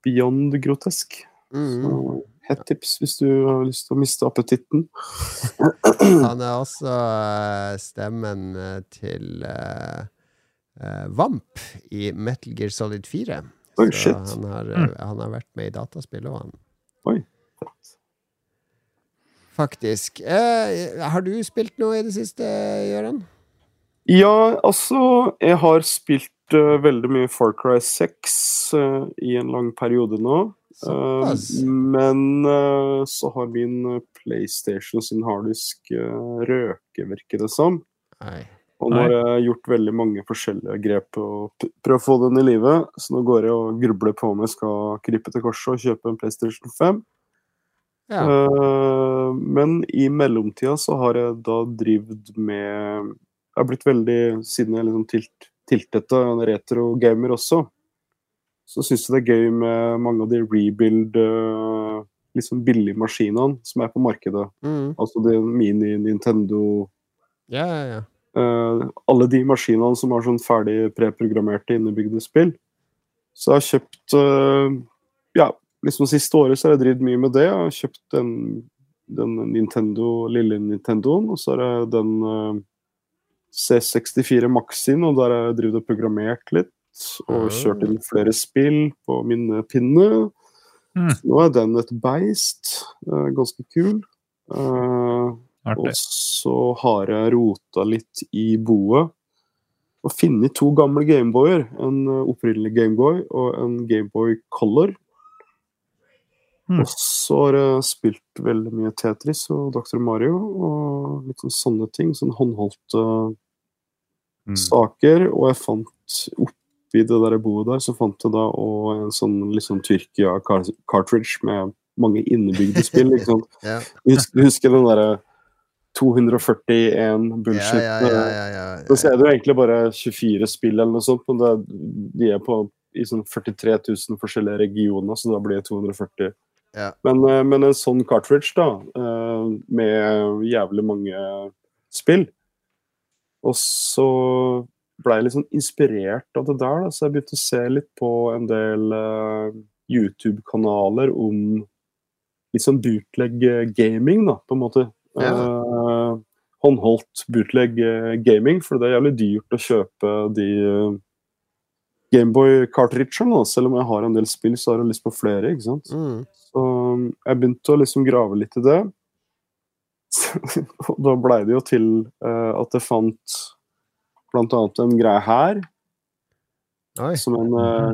beyond grotesk.
mm,
Så Hett tips hvis du har lyst til å miste appetitten.
Han er også eh, stemmen eh, til uh, uh, Vamp i Metal Gear Solid 4.
Oh,
Så
shit.
Han har,
Mm.
han har vært med i dataspill òg, han. Faktisk. Eh, har du spilt noe i det siste, Gøran?
Ja, altså Jeg har spilt uh, veldig mye Far Cry 6 uh, i en lang periode nå. Uh, men uh, så har min PlayStation sin harddisk uh, røket, virker det som.
Nei.
Og nå har jeg gjort veldig mange forskjellige grep og prøvd å få den i live. Så nå går jeg og grubler på om jeg skal krype til korset og kjøpe en PlayStation 5.
Ja.
Eh, men i mellomtida så har jeg da drevet med Jeg har blitt veldig, siden jeg liksom tilt, tiltete en retro-gamer også, så syns jeg det er gøy med mange av de rebuild uh, liksom billige maskinene som er på markedet.
Mm.
Altså de mini Nintendo
ja, ja, ja.
Uh, alle de maskinene som har sånn ferdig preprogrammerte innebygde spill. Så jeg har kjøpt uh, Ja, liksom siste året så har jeg drevet mye med det. Jeg har kjøpt den, den Nintendo, lille Nintendoen, og så har jeg den eh, C64 Maxin, og der har jeg drevet og programmert litt. Og
Ah.
kjørt inn flere spill på minnepinne.
Mm.
Nå er den et beist. eh, ganske kul. Uh, og så har jeg rota litt i boet og funnet to gamle Gameboyer. En opprinnelig Gameboy og en Gameboy Color.
Mm.
Og så har jeg spilt veldig mye Tetris og Dr. Mario og litt sånn sånne ting. Sånn håndholdte
Mm.
saker. Og jeg fant oppi det der jeg boet der, så fant jeg da en sånn litt sånn Tyrkia-cartridge med mange innebygde spill. ikke sant?
Ja.
husker, husker den derre 241
Ja,
bullshit?
ja, ja, ja, ja,
Da så er det jo egentlig bare 24 spill eller noe sånt, men det, de er på i sånn 43 000 forskjellige regioner, så da blir det 240.
Ja.
Men, eh, men en sånn cartridge, da, eh, med jævlig mange spill Og så ble jeg litt sånn inspirert av det der, da, så jeg begynte å se litt på en del eh, YouTube-kanaler om litt sånn bootleg gaming, da, på en måte.
Ja.
Eh, håndholdt bootleg gaming, for det er jævlig dyrt å kjøpe de Gameboy-cartridgene. da. Selv om jeg har en del spill, så har jeg lyst på flere. ikke sant?
Mm.
Så um, jeg begynte å liksom grave litt i det. Og da blei det jo til uh, at jeg fant blant annet en greie her,
Oi.
som en uh,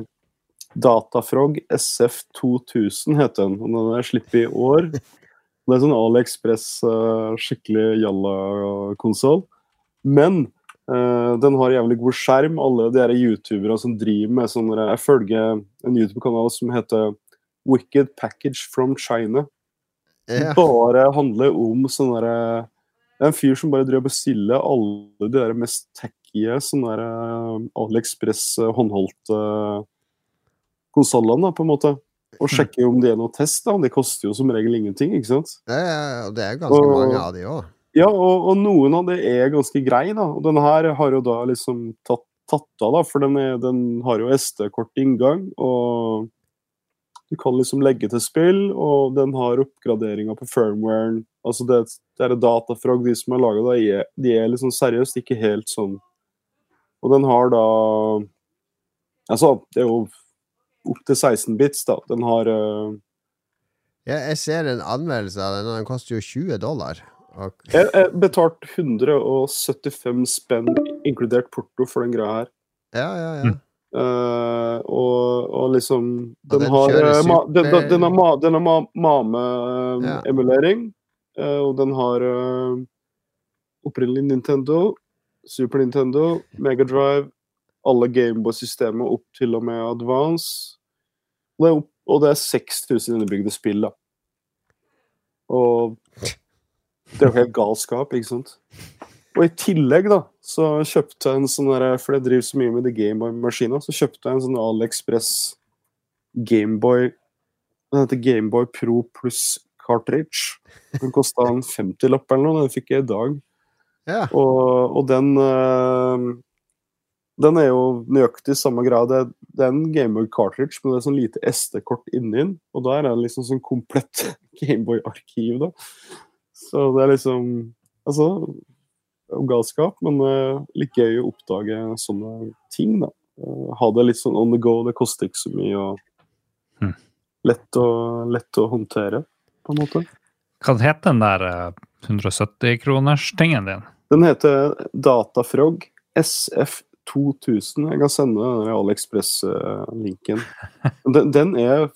Datafrog SF2000 heter den. Og den har jeg sluppet i år. Det er sånn AliExpress, uh, skikkelig jalla-konsoll. Men eh, den har jævlig god skjerm. Alle de youtubere som driver med sånn Jeg følger en YouTube-kanal som heter Wicked Package from China.
Yeah.
Bare handler om sånn derre er en fyr som bare driver og bestiller alle de der mest tacky sånne der eh, AliExpress eh, håndholdte konsollene, på en måte. Og sjekker om de er noe test. da. De koster jo som regel ingenting, ikke sant?
Ja, ja, og det er ganske
Og-
mange av de òg.
Ja, og, og noen av det er ganske grei, da. Og den her har jo da liksom tatt, tatt av, da, for den, er, den har jo SD-kort inngang, og du kan liksom legge til spill, og den har oppgraderinger på firmwaren. Altså det, det er datafrog, de som har laga det, de er liksom seriøst ikke helt sånn Og den har da Altså, det er jo opp til 16 bits, da. Den har uh...
Ja, jeg ser en anmeldelse av den, og den koster jo 20 dollar. Og,
Jeg jeg betalte 175 spenn, inkludert porto, for den greia her.
ja, ja, ja.
Eh, og, og liksom
Og
Den
den
har, eh, ma, den, den, den har, ma, den har ma, MAME-emulering, eh, og den har uh, opprinnelig Nintendo, Super Nintendo, Megadrive, alle Gameboy-systemer opp til og med Advance. Og det er, opp, og det er 6000 innebygde spill, da. Og det er jo helt galskap, ikke sant? Og i tillegg, da, så kjøpte jeg en sånn der, For jeg driver så mye med de Gameboy-maskina, så kjøpte jeg en sånn AliExpress Gameboy Den heter Gameboy Pro pluss cartridge. Den kosta en 50-lapp eller noe, den fikk jeg i dag.
ja.
Og, og den eh, Den er jo nøyaktig samme grad. Det, det er en Gameboy cartridge, men det er sånn lite SD-kort inni den. Og der er det liksom sånn komplett Gameboy-arkiv, da. Så det er liksom Altså er galskap, men uh, litt gøy å oppdage sånne ting, da. Uh, ha det litt sånn on the go. Det koster ikke så mye. og
Hmm.
lett, å, lett å håndtere, på en måte.
Hva heter den der uh, 170-kroners-tingen din?
Den heter Datafrog SF2000. Jeg kan sende den AliExpress-linken. Den, den er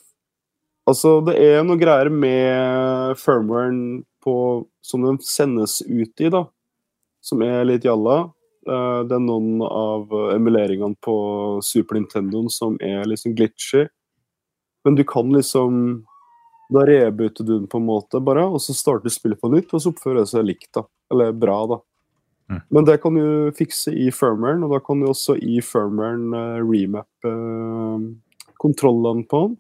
Altså, det er noe greier med firmwaren på, som den sendes ut i, da, som er litt jalla. Eh, det er noen av emuleringene på Super Nintendoen som er liksom glitchy. Men du kan liksom Da rebooter du den på en måte, bare, og så starter spillet på nytt, og så oppfører det seg likt, da. Eller bra, da.
Mm.
Men det kan du fikse i firmwaren, og da kan du også i firmwaren uh, remappe eh, kontrollene på den.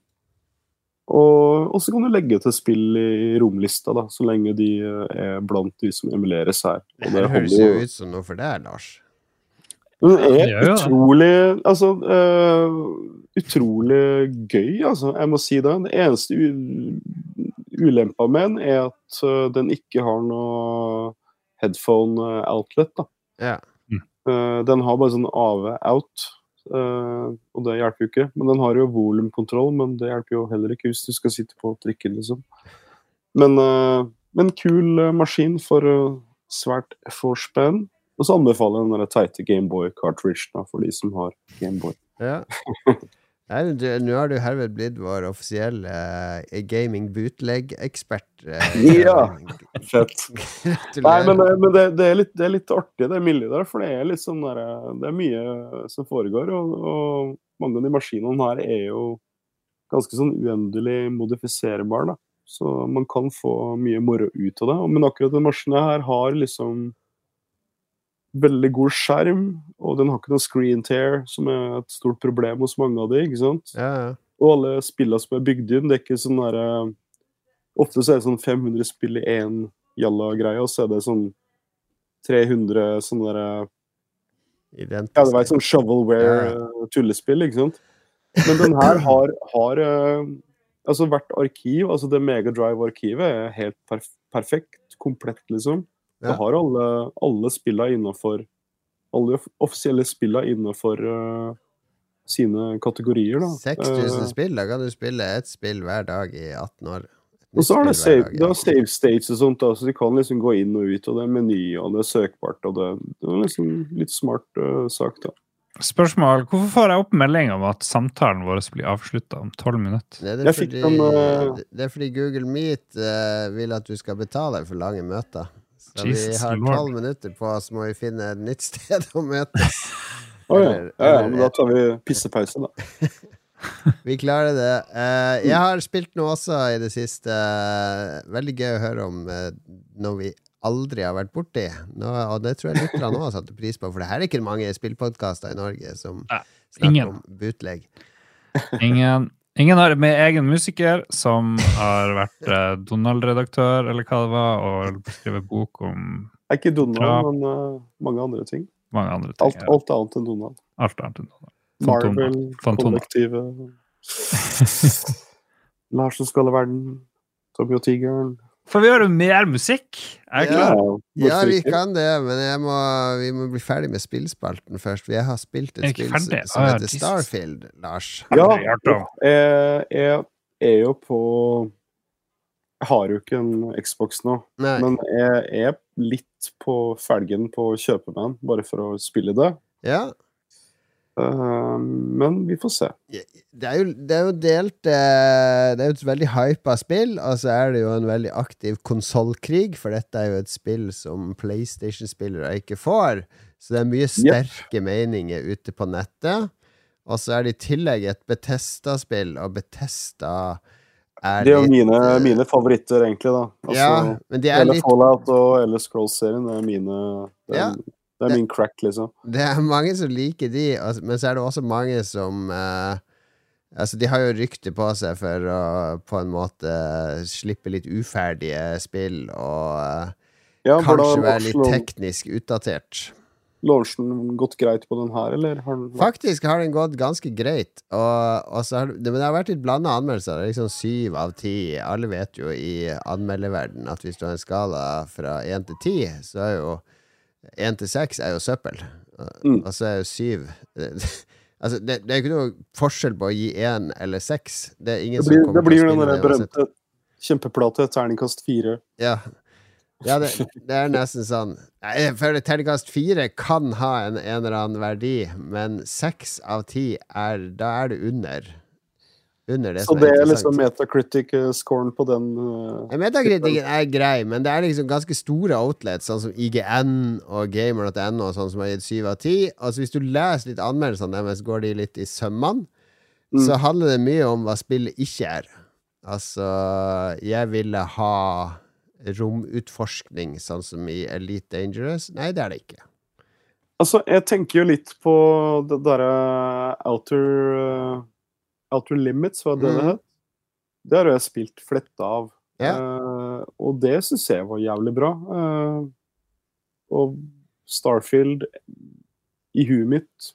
Og, så kan du legge til spill i romlista, da, så lenge de eh, er blant de som emuleres her. Og
Det det høres jo ut som noe for deg, Lars.
Det er utrolig Altså uh, Utrolig gøy, altså. Jeg må si det. Den eneste u ulempa med den er at uh, den ikke har noe headphone outlet. da.
Ja.
Uh, den har bare sånn AV-out, eh, og det hjelper jo ikke. Men den har jo volumkontroll, men det hjelper jo heller ikke hvis du skal sitte på trikken, liksom. Men, en men kul eh, maskin for eh, svært få spenn. Og så anbefaler jeg den teite Gameboy-cartridge for de som har Gameboy.
Ja. Nå har du herved blitt vår offisielle uh, gaming bootleg-ekspert. Uh,
Ja. Fett. Nei, men, eh, men det, det, er litt, det er litt artig, det miljøet der. For det er sånn der, eh, Det er mye som foregår. Og, og mange av de maskinene her er jo ganske sånn uendelig modifiserbare. da. Så man kan få mye moro ut av det. Men akkurat den maskinen her har liksom veldig god skjerm, og den har ikke noe screen tear, som er et stort problem hos mange av de, ikke sant?
ja, ja.
Og alle spillene som er bygd inn, det er ikke sånn derre Ofte så er det sånn 500 spill i én jalla-greie, og så er det sånn 300 sånne derre
Identisk.
Ja, det var et sånn shovelware-tullespill, ikke sant? Men den her har, har eh, Altså, hvert arkiv, altså det Megadrive-arkivet, er helt perf perfekt. Komplett, liksom. Det
Du
har alle, alle spillene innafor Alle offisielle spillene innafor uh, sine kategorier, da.
6000
Eh,
spill, da kan du spille ett spill hver dag i 18 år.
Og så har det save,
dag
det har save states og sånt, da, så de kan liksom gå inn og ut, og det er meny, og det er søkbart, og det, det er liksom litt smart uh, sak, da.
Spørsmål. Hvorfor får jeg opp melding om at samtalen vår blir avslutta om tolv minutter?
Det, er fordi,
den, uh...
det er fordi Google Meet uh, vil at du skal betale for lange møter. Så vi har tolv minutter på oss, må vi finne et nytt sted å møtes.
Å ja. Ja, ja, men da tar vi pissepause, da.
Vi klarer det. Uh, jeg har spilt noe også i det siste. Veldig gøy å høre om uh, noe vi aldri har vært borti. Nå, og det tror jeg lytterne òg satte pris på, for det her er ikke mange spillpodkaster i Norge som snakker
ingen.
om bootleg.
Ingen, ingen har med egen musiker som har vært eh, Donald-redaktør, eller hva det var, og skrevet bok om
Det er ikke Donald, men uh, mange andre ting.
mange andre ting.
Alt,
ja.
alt annet enn Donald.
Alt annet enn Donald.
Marvel-kollektivet Lars som skal i verden. Tommy og tigeren.
Får vi høre mer musikk? Er jeg
Ja.
klar?
Ja, vi kan det, men jeg må, vi må bli ferdig med spillspalten først. Jeg har spilt et spill som, som
Ah,
heter Starfield, Lars.
Ja, jeg, jeg er jo på Jeg har jo ikke en Xbox nå,
Nei.
men jeg er litt på felgen på å kjøpe meg en, bare for å spille det.
Ja,
men vi får se.
det er jo, det er jo delt eh, Det er jo et veldig hypa spill, og så er det jo en veldig aktiv konsollkrig, for dette er jo et spill som PlayStation-spillere ikke får. Så det er mye sterke meninger ute på nettet. Og så er det i tillegg et Betesta-spill, og Betesta er
Det er jo mine,
eh,
mine favoritter, egentlig. da. Altså,
Ja, men de er litt
Fallout og eller Scrolls-serien. Er mine Det er,
Ja.
Det er min crack, liksom.
Det er mange som liker de, altså, men så er det også mange som eh, Altså, de har jo rykte på seg for å på en måte slippe litt uferdige spill og eh,
Ja,
kanskje være litt teknisk utdatert.
launchen gått greit på den her, eller? Har den
Faktisk har den gått ganske greit, og, og har, det, men det har vært litt blanda anmeldelser. Det er liksom syv av ti. Alle vet jo i anmelderverden at hvis du har en skala fra én til ti, så er jo én til seks er jo søppel.
Mm.
Og så er jo syv Altså, det, det er ikke noe forskjell på å gi én eller seks. Det ingen
Det blir,
som kommer
det blir den der berømte Kjempeplate, terningkast fire.
Ja. Ja, det, det er nesten sånn Jeg føler terningkast fire kan ha en, en eller annen verdi, men seks av ti er Da er det under. Under det
Så det
er
er liksom Metacritic-scoren på den uh,
Ja, Metakritikken er grei, men det er liksom ganske store outlets, sånn som IGN og Gamer.no, sånn som har gitt syv av ti. Altså, hvis du leser litt anmeldelsene deres, går de litt i sømmene.
Mm.
Så handler det mye om hva spillet ikke er. Altså, jeg ville ha romutforskning, sånn som i Elite Dangerous. Nei, det er det ikke.
Altså, jeg tenker jo litt på det derre Outer eh, Outer Limits, hva det
Mhm.
het? Det har jeg spilt fletta av.
Ja.
Uh, og det syns jeg var jævlig bra. Uh, og Starfield i huet mitt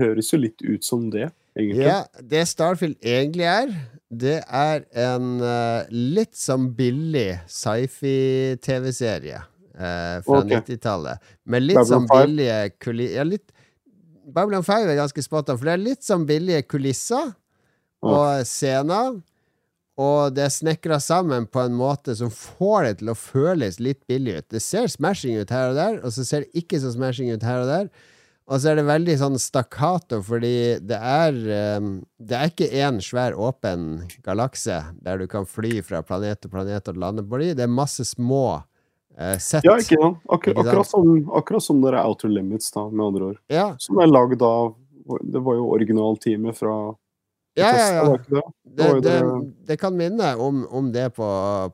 høres jo litt ut som det, egentlig.
Ja, det Starfield egentlig er, det er en uh, litt sånn billig sci-fi-TV-serie Uh, fra
okay.
90-tallet. Med litt sånn billige kulisser ja, litt, Babylon 5 er ganske spot on, for det er litt sånn billige kulisser og scener. Og det er snekra sammen på en måte som får det til å føles litt billig ut. Det ser smashing ut her og der, og så ser det ikke så smashing ut her og der. Og så er det veldig sånn stakkato, fordi det er um, Det er ikke én svær, åpen galakse der du kan fly fra planet til planet og lande på de. Det er masse små eh, sett.
Ja, ikke sant? Akkur
Ikke sant?
akkurat, som, akkurat som dere Outer Limits, da, med andre ord.
Ja,
Som er lagd av Det var jo originalteamet fra
ja, ja. Ja.
det?
Det, det, kan minne om, om det på,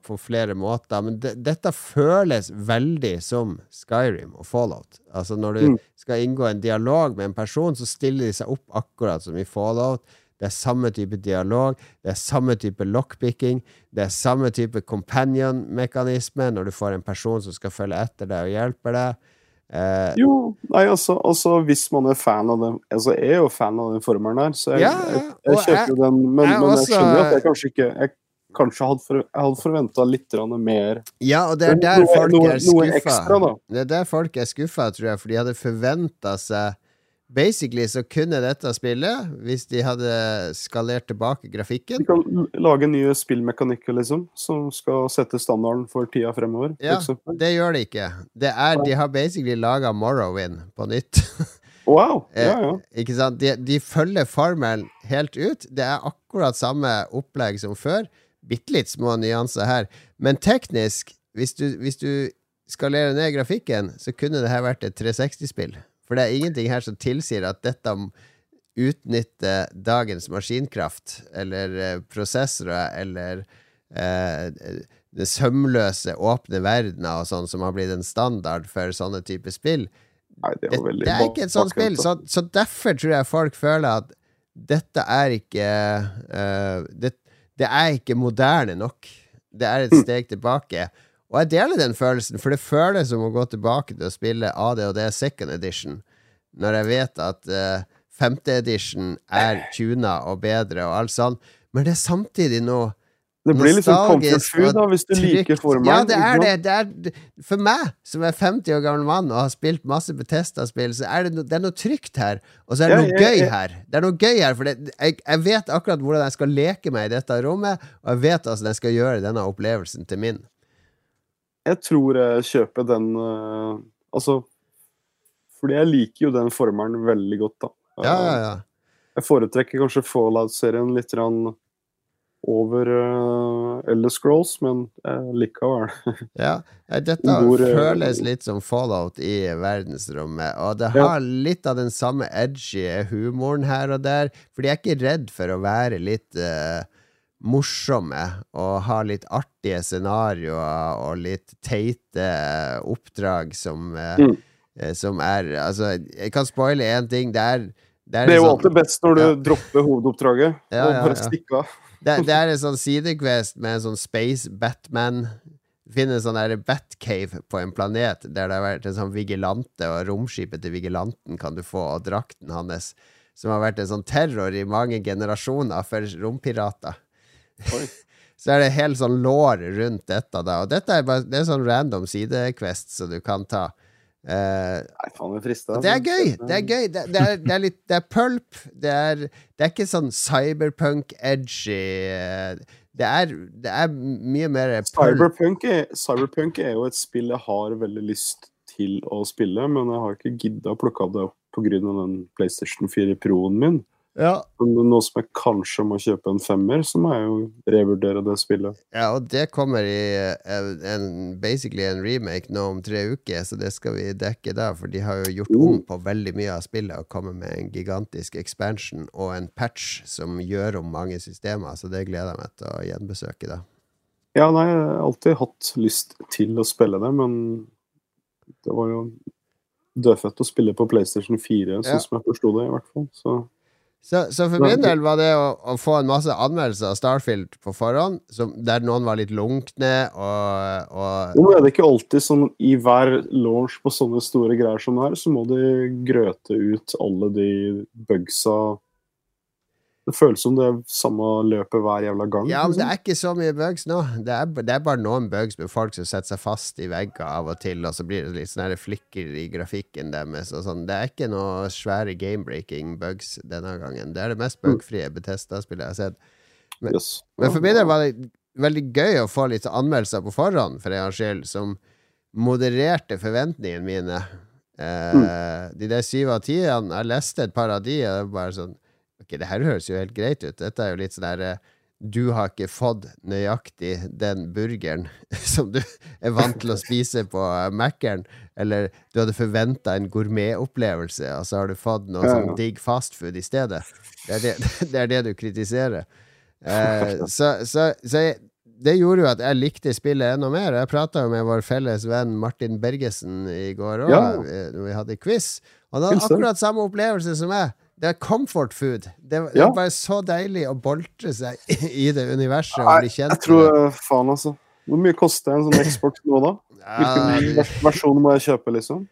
på flere måter, men det, dette føles veldig som Skyrim og Fallout. Altså Når du
Mm.
skal inngå en dialog med en person, så stiller de seg opp akkurat som i Fallout. Det er samme type dialog, det er samme type lockpicking, det er samme type companion-mekanisme når du får en person som skal følge etter deg og hjelpe deg. Eh,
Jo, nei, altså, altså hvis man er fan av den Altså, jeg er jo fan av den formelen her, så jeg,
Ja,
jeg, jeg kjøper jo den, men, men jeg skjønner at jeg kanskje ikke kanskje hadde, for, hadde forventa litt mer
ja, og det er der
noe,
folk er skuffa. Det er der folk er skuffa, tror jeg, for de hadde forventa seg Basically så kunne dette spillet, hvis de hadde skalert tilbake grafikken
De kan lage nye spillmekanikker, liksom, som skal sette standarden for tida fremover.
Ja,
eksempel.
det gjør de ikke. Det er, de har basically laga Morrowind på nytt.
Wow!
Ja,
Ja, ja.
Ikke sant? De, de følger formelen helt ut. Det er akkurat samme opplegg som før. Bitte litt små nyanser her. Men teknisk, hvis du, hvis du skalerer ned grafikken, så kunne det her vært et 360-spill. For det er ingenting her som tilsier at dette utnytter dagens maskinkraft, eller eh, prosessorer, eller eh, det sømløse, åpne verdener og sånn, som har blitt en standard for sånne typer spill.
Nei, det,
Det, det er ikke et sånt spill, så, så derfor tror jeg folk føler at dette er ikke uh, det, det er ikke moderne nok. Det er et steg tilbake. Og jeg deler den følelsen, for det føles som å gå tilbake til å spille ADHD second edition, når jeg vet at uh, femte edition er tuna og bedre og alt sånn. Men det er samtidig noe
Det blir litt sånn comfort food, da, hvis du liker formen.
Ja, det er det. det er, for meg, som er 50 år gammel mann og har spilt masse Betesta-spill, så er det, no, det er noe trygt her. Og så er det
Ja,
noe
jeg-
gøy her. Det er noe gøy her, for det, jeg, jeg vet akkurat hvordan jeg skal leke meg i dette rommet, og jeg vet hvordan jeg skal gjøre denne opplevelsen til min.
Jeg tror jeg kjøper den uh, Altså Fordi jeg liker jo den formelen veldig godt, da.
Ja, ja, ja.
Jeg foretrekker kanskje Fallout-serien litt over uh, Elder Scrolls, men uh, likevel.
Ja, eh, dette
Hvor, eh,
føles litt som Fallout i verdensrommet, og det
Ja.
har litt av den samme edgy humoren her og der, for de er ikke redd for å være litt eh, morsomme og ha litt artige scenarioer og litt teite oppdrag som eh,
Mm.
eh, Som er Altså, jeg kan spoile én ting. Det er det er,
Det er jo
sånn-
alltid best når du
Ja.
dropper hovedoppdraget
Ja,
og bare
ja.
stikker av.
det, det er en sånn sidequest med en sånn Space Batman. Finne en sånn der Batcave på en planet der det har vært en sånn vigilante, og romskipet til vigilanten kan du få, og drakten hans, som har vært en sånn terror i mange generasjoner for rompirater. Så er det helt sånn lår rundt dette, da. Og dette er bare det er sånn random sidequest som du kan ta. Eh,
Nei, faen, det
er
altså.
gøy! Det er gøy. Det, det, er, det er litt Det er pulp. Det er, det er ikke sånn cyberpunk-edgy. eh, det er, det er mye mer pulp.
Cyberpunk er, Cyberpunk er jo et spill jeg har veldig lyst til å spille, men jeg har ikke gidda å plukke av det opp pga. den PlayStation 4 Pro-en min.
Ja,
nå som jeg kanskje må kjøpe en femmer, så må jeg jo revurdere det spillet.
ja, og det kommer i eh, en, basically en remake nå om tre uker, så det skal vi dekke da, for de har jo gjort om på veldig mye av spillet og kommet med en gigantisk expansion og en patch som gjør om mange systemer, så det gleder jeg meg til å gjenbesøke da.
Ja, nei, jeg har alltid hatt lyst til å spille det, men det var jo dødfødt å spille på PlayStation 4, sånn
Ja.
som jeg forsto det, i hvert fall. Så
Så, så for min del var det å, å få en masse anmeldelser av Starfield på forhånd, som, der noen var litt lunkne, og, og
Nå er det ikke alltid sånn i hver launch på sånne store greier som det her, så må de grøte ut alle de bugsa Det føles som det er samme løpet hver jævla gang.
Ja, men det
liksom.
er ikke så mye bugs nå. Det er, det er bare noen bugs med folk som setter seg fast i vegger av og til, og så blir det litt sånne flikker i grafikken deres og sånn. Det er ikke noe svære game-breaking bugs denne gangen. Det er det mest bugfrie Betesta-spillet jeg har sett. men-
Yes.
Men for min del var det veldig gøy å få litt anmeldelser på forhånd, for en gangs skyld, som modererte forventningene mine. Eh, De der syv av tiene, jeg leste et par av de, og det var bare sånn Ok, det her høres jo helt greit ut. Dette er jo litt sånn der eh, Du har ikke fått nøyaktig den burgeren som du er vant til å spise på eh, Mækkern. Eller du hadde forventa en gourmetopplevelse, og så har du fått noe
Ja,
sånn digg fastfood i stedet. Det er det, det, er det du kritiserer. Eh, så så, så jeg, det gjorde jo at jeg likte spillet enda mer. Jeg prata med vår felles venn Martin Bergesen i går òg,
Ja.
når vi hadde quiz. Og han hadde akkurat samme opplevelse som meg. Det er comfort food. Det, det
Ja.
er bare så deilig å boltre seg i det universet og bli kjent
jeg tror faen, altså. Hvor mye koster en sånn Xbox nå, da? Hvilken
med
versjon må jeg kjøpe, liksom?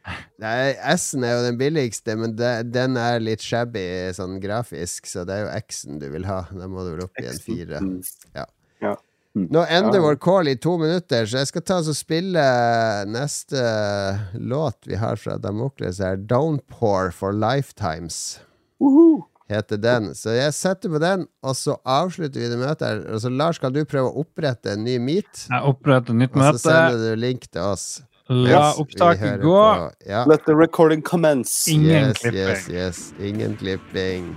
Nei, S-en er jo den billigste, men det, den er litt shabby sånn grafisk, så det er jo X-en du vil ha. Da må du vel opp i en fire.
Mm.
Nå ender
Ja.
vår call i to minutter, så jeg skal ta og spille neste låt vi har fra Damokles her. 'Downpour for Lifetimes' Heter den. Så jeg setter på den, og så avslutter vi det møtet her. Altså, Lars, kan du prøve å opprette en ny meet?
Jeg oppretter nytt
Og så
møte.
sender du link til oss.
La opptaket gå.
Ja.
Let the recording commence.
Ingen
yes,
klipping.
yes, yes. Ingen klipping.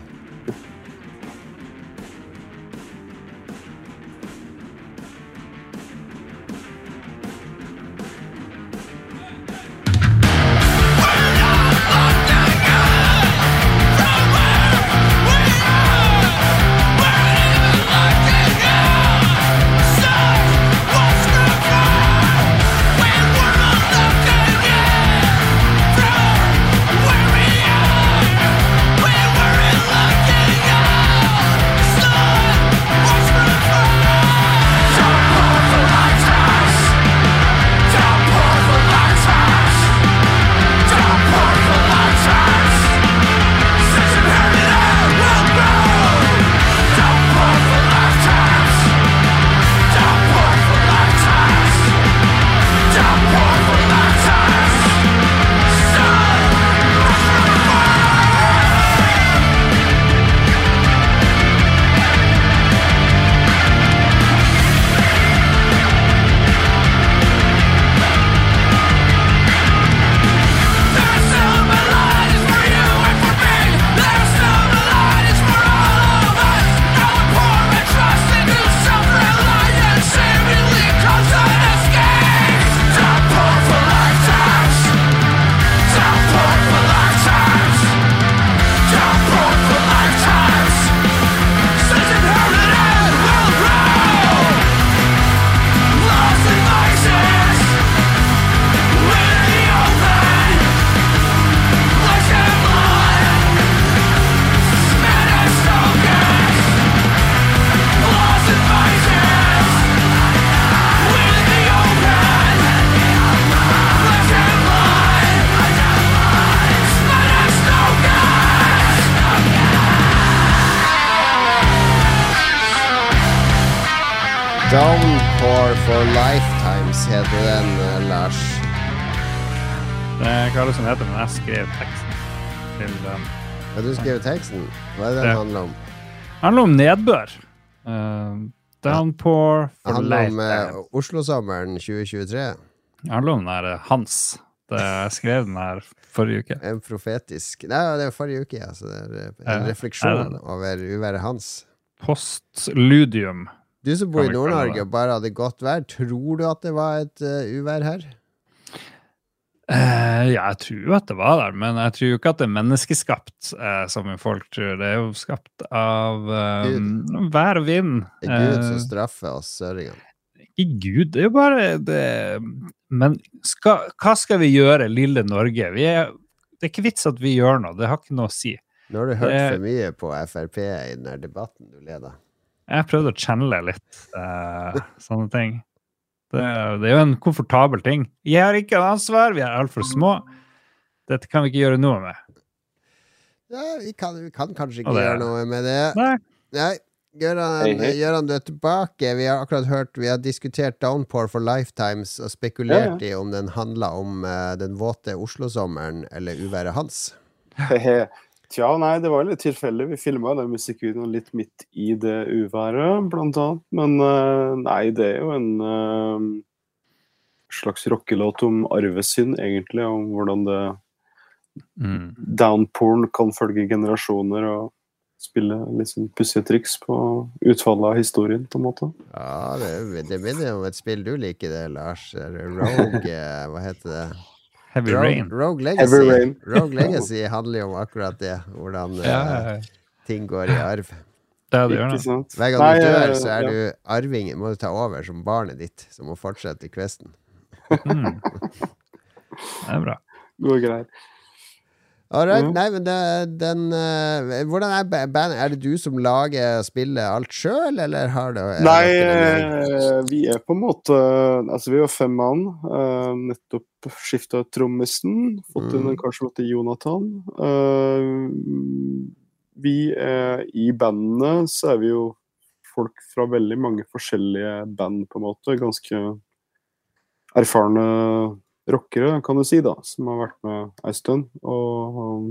Handler om?
Det handler om nedbør. Eh, Downpour
Det handler om
Oslo
sommeren Oslosommeren 2023.
Det handler om den der eh, Hans. Det, jeg skrev den her forrige uke.
En profetisk Nei, det er forrige uke, ja. Så det er eh, en refleksjon
er
over uværet hans.
Postludium.
Du som bor i Nord-Norge og bare hadde godt vær, tror du at det var et uh, uvær her?
Eh, ja, jeg tror jo at det var der, men jeg tror jo ikke at det er menneskeskapt, eh, som folk tror. Det er jo skapt av eh, vær og vind.
Det er Gud som straffer oss søringene.
Ikke Gud, det er jo bare det Men skal, hva skal vi gjøre, lille Norge? Vi er, det er ikke vits at vi gjør noe, det har ikke noe å si.
Nå har du hørt
det-
for mye på Frp i den debatten du leder.
Jeg prøvde å channele litt eh, sånne ting. Det, det er jo en komfortabel ting. Jeg har ikke ansvar, vi er altfor små. Dette kan vi ikke gjøre noe med.
Ja, vi kan, vi kan kanskje ikke gjøre noe med det.
Nei.
Nei. Gøran. Gøran, du er tilbake. Vi har akkurat hørt Vi har diskutert Downpour for Lifetimes og spekulert i om den handla om uh, den våte Oslo-sommeren eller uværet hans.
Tja, nei, det var litt tilfeldig. Vi filma den musikkvideoen litt midt i det uværet, blant annet. Men eh, nei, det er jo en eh, slags rockelåt om arvesynd, egentlig. Om hvordan det
Mm.
downporn kan følge generasjoner og spille litt sånn pussige triks på utfallet av historien, på en måte.
Ja, det, det minner om et spill du liker, det, Lars. Rogue eh, Hva heter det?
Heavy
Rogue,
rain.
Rogue
Heavy
Legacy.
Rain.
Rogue Legacy handler jo om akkurat det. Hvordan
Ja, ja, ja.
ting går i arv.
det er det gjør
Hver gang
Nei,
du dør,
eh,
så er
ja.
du arvingen. Må du ta over som barnet ditt, som må fortsette questen.
Mm. Det er bra.
Gode greier.
All right.
Mhm.
Nei, men det, den uh, Hvordan er ba- bandet? Er det du som lager spillet alt sjøl, eller har det
Nei, eh, vi er på en måte Altså, vi var fem mann. Uh, nettopp skifta trommisen. Fått inn
Mm.
en kar som heter Jonathan. Uh, vi er I bandene så er vi jo folk fra veldig mange forskjellige band, på en måte. Ganske erfarne rockere, kan du si, da, som har vært med ei stund. Og um,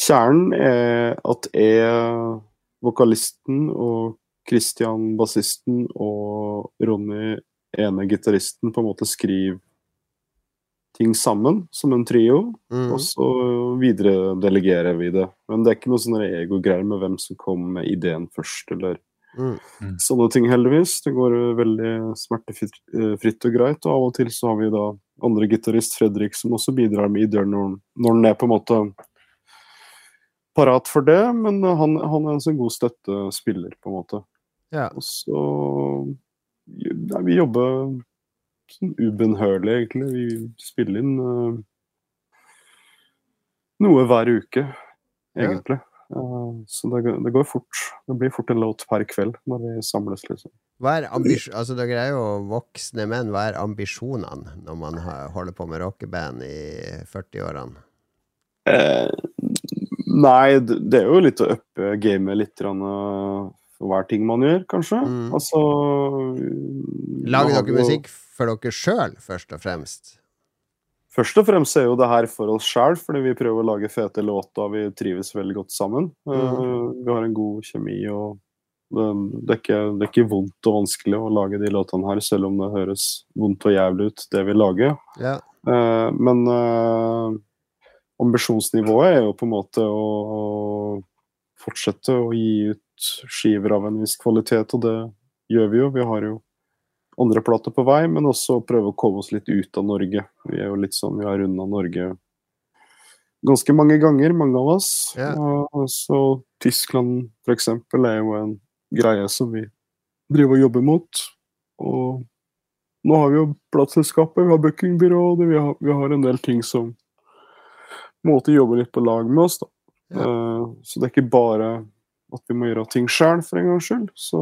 kjernen er at jeg, vokalisten, og Christian, bassisten, og Ronny, ene gitaristen, på en måte skriver ting sammen som en trio.
Mm.
Og så videre delegerer vi det. Men det er ikke noe sånne egogreier med hvem som kom med ideen først, eller
Mm.
sånne ting, heldigvis. Det går eh, veldig smertefritt eh, og greit. Og av og til så har vi da andre gitarist, Fredrik, som også bidrar med ideer når, når han er på en måte parat for det. Men han, han er en sånn god støttespiller, på en måte.
Ja.
Og så ja, Vi jobber sånn ubønnhørlig, egentlig. Vi spiller inn uh, noe hver uke, egentlig. Eh, så det, går- det går fort. Det blir fort en låt per kveld når vi samles, liksom.
Altså, dere er jo voksne menn. Hva er ambisjonene når man holder på med rockeband i 40-årene?
Eh, nei, det det er jo litt å uppe gamet litt eh, for hver ting man gjør, kanskje.
Mm.
Altså
Lager dere musikk for dere sjøl, først og fremst?
Først og fremst er jo det her for oss sjøl, fordi vi prøver å lage fete låter vi trives veldig godt sammen. Mm. vi har en god kjemi, og det, det, er ikke, det er ikke vondt og vanskelig å lage de låtene her, selv om det høres vondt og jævlig ut, det vi lager.
Ja.
Eh, men eh, ambisjonsnivået er jo på en måte å fortsette å gi ut skiver av en viss kvalitet, og det gjør vi jo. Vi har jo andre plater på vei, men også prøve å komme oss litt ut av Norge. Vi er jo litt sånn, vi har runda Norge ganske mange ganger, mange av oss.
Yeah.
Og så Tyskland eksempel er jo en greie som vi driver og jobber mot. Og nå har vi jo plateselskapet, vi har bookingbyrået, vi, har- vi har en del ting som måtte jobbe måte jobber litt på lag med oss. da.
Yeah.
Uh, så det er ikke bare at vi må gjøre ting sjøl, for en gangs skyld. Så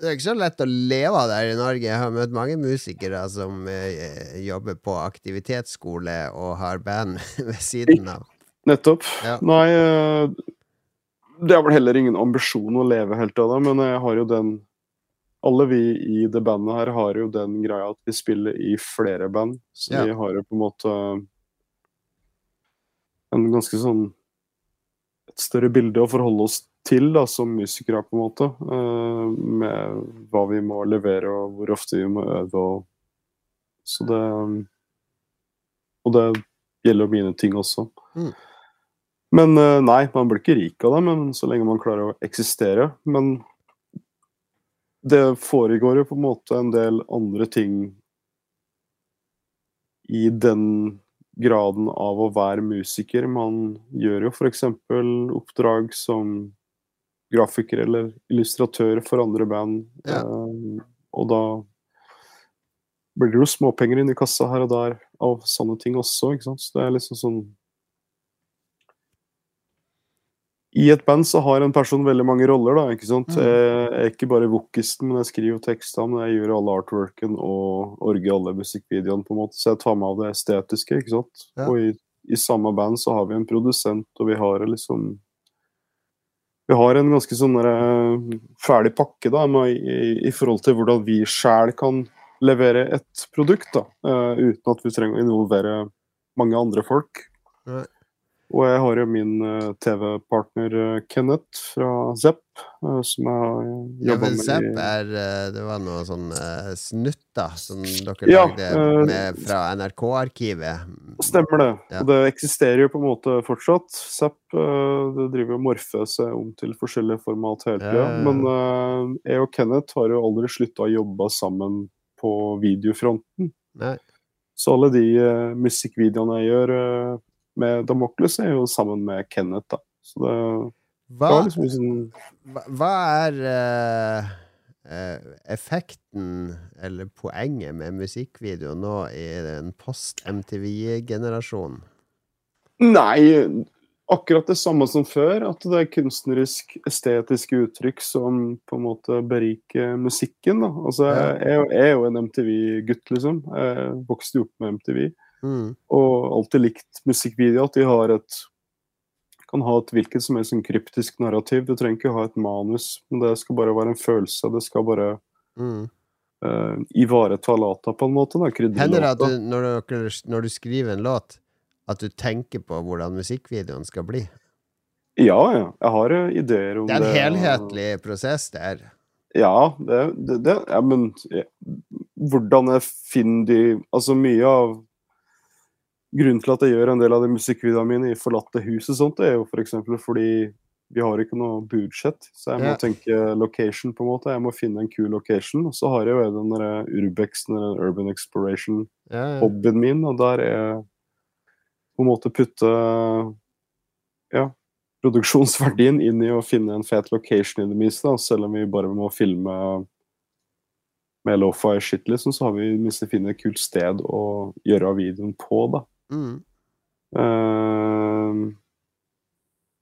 Det er ikke så lett å leve av det her i Norge. Jeg har møtt mange musikere som eh, jobber på aktivitetsskole og har band ved siden av.
nettopp.
Ja.
Nei, eh, det er vel heller ingen ambisjon å leve helt av det, men jeg har jo den Alle vi i det bandet her har jo den greia at vi spiller i flere band. Så
Ja.
vi har jo på en måte en ganske sånn et større bilde å forholde oss til da, som musikere, på en måte. eh, med hva vi må levere, og hvor ofte vi må øve. Og, så det Og det gjelder mine ting også.
Mm.
Men eh, nei, man blir ikke rik av det, men så lenge man klarer å eksistere. Men det foregår jo på en måte en del andre ting i den graden av å være musiker. Man gjør jo f.eks. oppdrag som grafiker eller illustratør for andre band.
Ja.
Eh, og da blir det jo småpenger inn i kassa her og der av sånne ting også, ikke sant. Så det er liksom sånn I et band så har en person veldig mange roller, da. ikke sant?
Mm.
Jeg er ikke bare vokisten, men jeg skriver tekstene, men jeg gjør alle artworken og orger alle musikkvideoene, på en måte. Så jeg tar meg av det estetiske, ikke sant.
Ja.
Og i, i samme band så har vi en produsent, og vi har liksom Vi har en ganske sånn eh, ferdig pakke da, med, i, i forhold til hvordan vi sjæl kan levere et produkt, da. uh, uten at vi trenger å involvere mange andre folk.
Nei.
Og jeg har jo min eh, TV-partner eh, Kenneth fra Zepp, eh, som jeg har jobba
ja,
med
Zapp er Det var noe sånn snutter som dere
Ja,
lagde med, fra NRK-arkivet.
Stemmer det.
Ja.
Og det eksisterer jo på en måte fortsatt. Zapp eh, det driver og morfer seg om til forskjellige format hele tida.
Ja.
Men jeg og Kenneth har jo aldri slutta å jobbe sammen på videofronten.
Nei.
Så alle de musikkvideoene jeg gjør med Damocles, er jo sammen med Kenneth, da. Så det, det
Hva,
var liksom sin...
hva, hva er uh, uh, effekten, eller poenget, med musikkvideo nå i den post-MTV-generasjonen?
Nei, akkurat det samme som før. At det er kunstnerisk, estetiske uttrykk som på en måte beriker musikken. Da. Altså, jeg, jeg er jo en MTV-gutt, liksom. Jeg vokste jo opp med MTV.
Mm.
Og alltid likt musikkvideo. At de har et kan ha et hvilket som helst en kryptisk narrativ. Du trenger ikke ha et manus, men det skal bare være en følelse. Det skal bare
Mm.
uh, ivareta låta på en måte. Da,
Hender det at du, når, du, når du skriver en låt, at du tenker på hvordan musikkvideoen skal bli?
Ja, ja. Jeg har eh, ideer om
Det er en helhetlig prosess der.
Ja, det, det, det ja, men ja, hvordan jeg finner de Altså mye av Grunnen til at jeg gjør en del av de musikkvideoene mine i forlatte hus og sånt, det er jo f.eks. For fordi vi har ikke noe budsjett, så jeg må
yeah.
tenke location, på en måte. Jeg må finne en kul location. Og så har jeg jo den der Urbexen, eller Urban
exploration-hobbyen
yeah. min, og der er på en måte putte ja, produksjonsverdien inn i å finne en fet location i det minste, selv om vi bare må filme med lofi shit, liksom, så har vi minste funnet et kult sted å gjøre videoen på, da.
Mm.
Uh,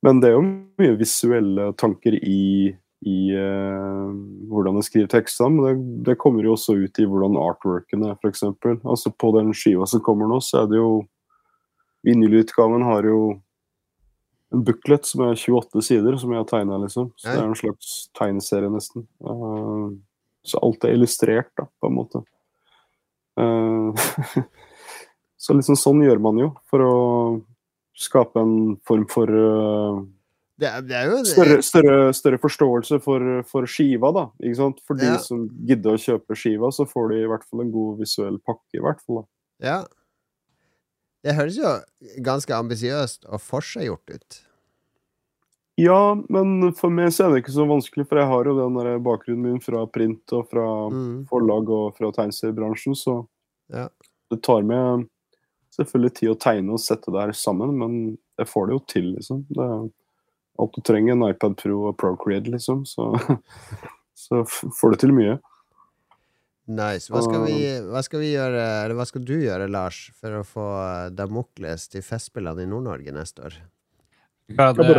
men det er jo mye visuelle tanker i, i uh, hvordan jeg skriver tekstene. men det, det kommer jo også ut i hvordan artworken er, f.eks. Altså på den skiva som kommer nå, så er det jo Vinylutgaven har jo en booklet som er 28 sider, som jeg har tegna, liksom. Så det er en slags tegneserie, nesten. Uh, så alt er illustrert, da, på en måte. Eh, så liksom sånn gjør man jo, for å skape en form for uh,
Det, er, det er jo
større, større, større forståelse for, for skiva, da. Ikke sant? For de
Ja.
som gidder å kjøpe skiva, så får de i hvert fall en god visuell pakke, i hvert fall. da.
Ja. Det høres jo ganske ambisiøst og forseggjort ut.
Ja, men for meg så er det ikke så vanskelig, for jeg har jo den der bakgrunnen min fra print og fra
Mm.
forlag og fra tegneseriebransjen, så
Ja.
det tar meg selvfølgelig tid å tegne og sette det her sammen, men jeg får det jo til, liksom. Det er alt du trenger, en iPad Pro og Procreate, liksom, så, så får du til mye.
Nice. Hva skal, vi, hva skal vi gjøre, eller hva skal du gjøre, Lars, for å få Damokles til Festspillene i Nord-Norge neste år?
Ja, det, jeg,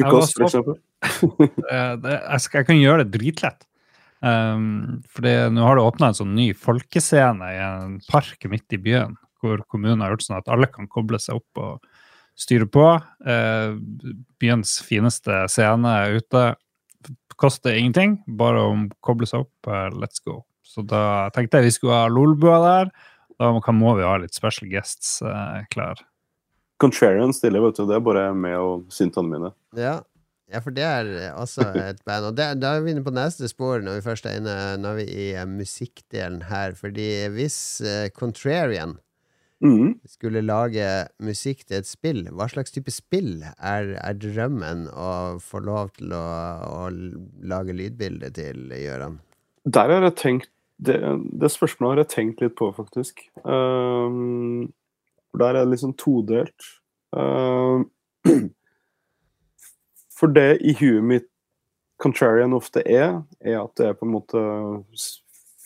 for
eh, det, jeg, skal, jeg kan gjøre det dritlett. Um, fordi nå har det åpna en sånn ny folkescene i en park midt i byen, hvor kommunen har gjort sånn at alle kan koble seg opp og styre på. Eh, byens fineste scene er ute. Koster ingenting, bare å koble seg opp. eh, let's go. Så da tenkte jeg vi skulle ha Lolbua der. Da må, vi ha litt special guests eh, klar.
Contrarian stiller, vet du. Det er bare meg og syntene mine.
Ja. Ja, for det er også et band. Og det, da er vi inne på neste spor når vi først er inne Nå er i musikkdelen her. Fordi hvis eh, Contrarian
Mhm.
skulle lage musikk til et spill, hva slags type spill er, er drømmen å få lov til å, å lage lydbilde til, Gøran?
Der har jeg tenkt det, det spørsmålet har jeg tenkt litt på, faktisk. Um, der er det liksom todelt. Um, for det i huet mitt Contrarian ofte er, er at det er på en måte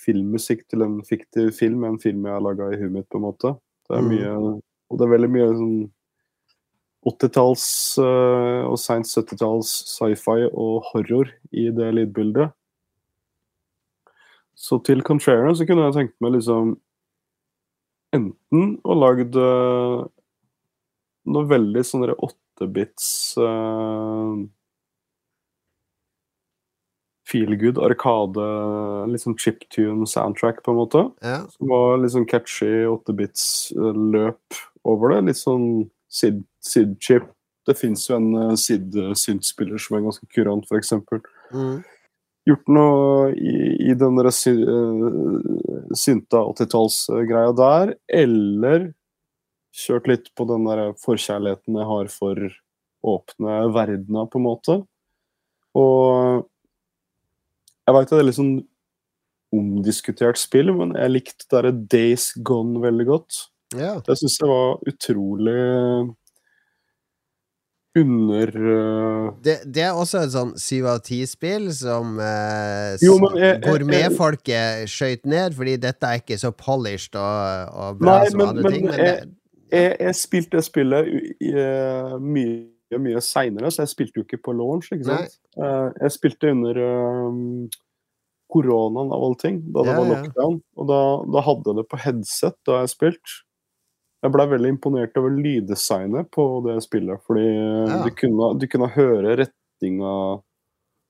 filmmusikk til en fiktiv film, en film jeg har laga i huet mitt, på en måte. Det er
Mm.
mye Og det er veldig mye sånn 80-talls uh, og seint 70-talls sci-fi og horror i det lydbildet. Så til Contrarian så kunne jeg tenkt meg liksom enten å lagd uh, noe veldig sånn derre 8-bits uh, feel good, arkade, liksom chiptune-soundtrack, på en måte.
Ja.
Som var litt sånn catchy 8-bits-løp over det. Litt sånn Sid- Sid-chip. Det fins jo en uh, Sid-syntspiller som er ganske kurant, f.eks.
Mm.
Gjort noe i, i den der sy uh, synta 80-tallsgreia der, eller kjørt litt på den der forkjærligheten jeg har for åpne verdener, på en måte. Og jeg veit det er litt sånn omdiskutert spill, men jeg likte det derre Days Gone veldig godt.
ja.
Det syns jeg var utrolig under uh...
Det, det er også et sånn syv av ti-spill som eh,
Jo, jeg- jeg-
skøyt ned, fordi dette er ikke så polished og, og bra
Nei,
som
men-
andre
men
ting. Men
jeg-
det,
jeg, spilte det spillet i- i, øh, mye mye seinere, så jeg spilte jo ikke på launch. ikke sant? Uh, jeg spilte under um, koronaen av alle ting, da det
Ja,
var
ja.
lockdown. Og da, da hadde jeg det på headset da jeg spilte. Jeg blei veldig imponert over lyddesignet på det spillet. Fordi eh,
Ja.
du, kunne, du kunne høre retninga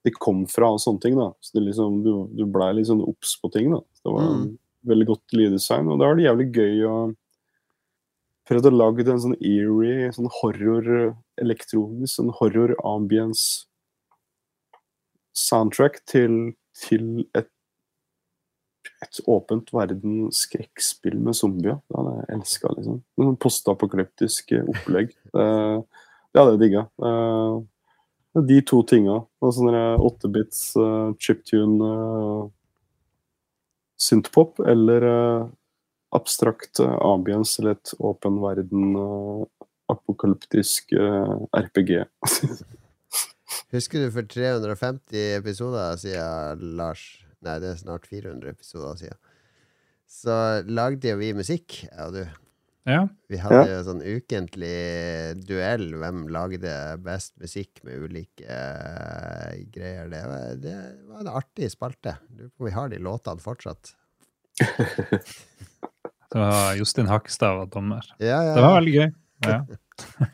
de kom fra og sånne ting. da. Så det liksom, Du, du blei litt sånn obs på ting. da. Så det var
Mm.
veldig godt lyddesign. Og da var det jævlig gøy å prøvde å lage en sånn eerie, sånn horror elektronisk, sånn horror ambience soundtrack til, til et, et åpent verden skrekkspill med zombier. Det hadde jeg elska, liksom. Sånn postapokalyptisk eh, opplegg. Det, det hadde jeg digga. Eh, De to tinga. Og sånn der 8-bits uh, chiptune uh, synthpop, eller eh, abstrakt uh, ambience eller et åpen verden eh, apokalyptisk eh, RPG.
Husker du for 350 episoder siden, Lars? Nei, det er snart 400 episoder siden. Så lagde jo vi musikk, jeg og du.
Ja.
Vi hadde jo sånn ukentlig duell. Hvem lagde best musikk med ulike uh, greier. Det var, det var en artig spalte. Lurer på om vi har de låtene fortsatt.
Det var Jostein Hakstad var dommer.
Ja, ja.
Det var veldig gøy. Ja.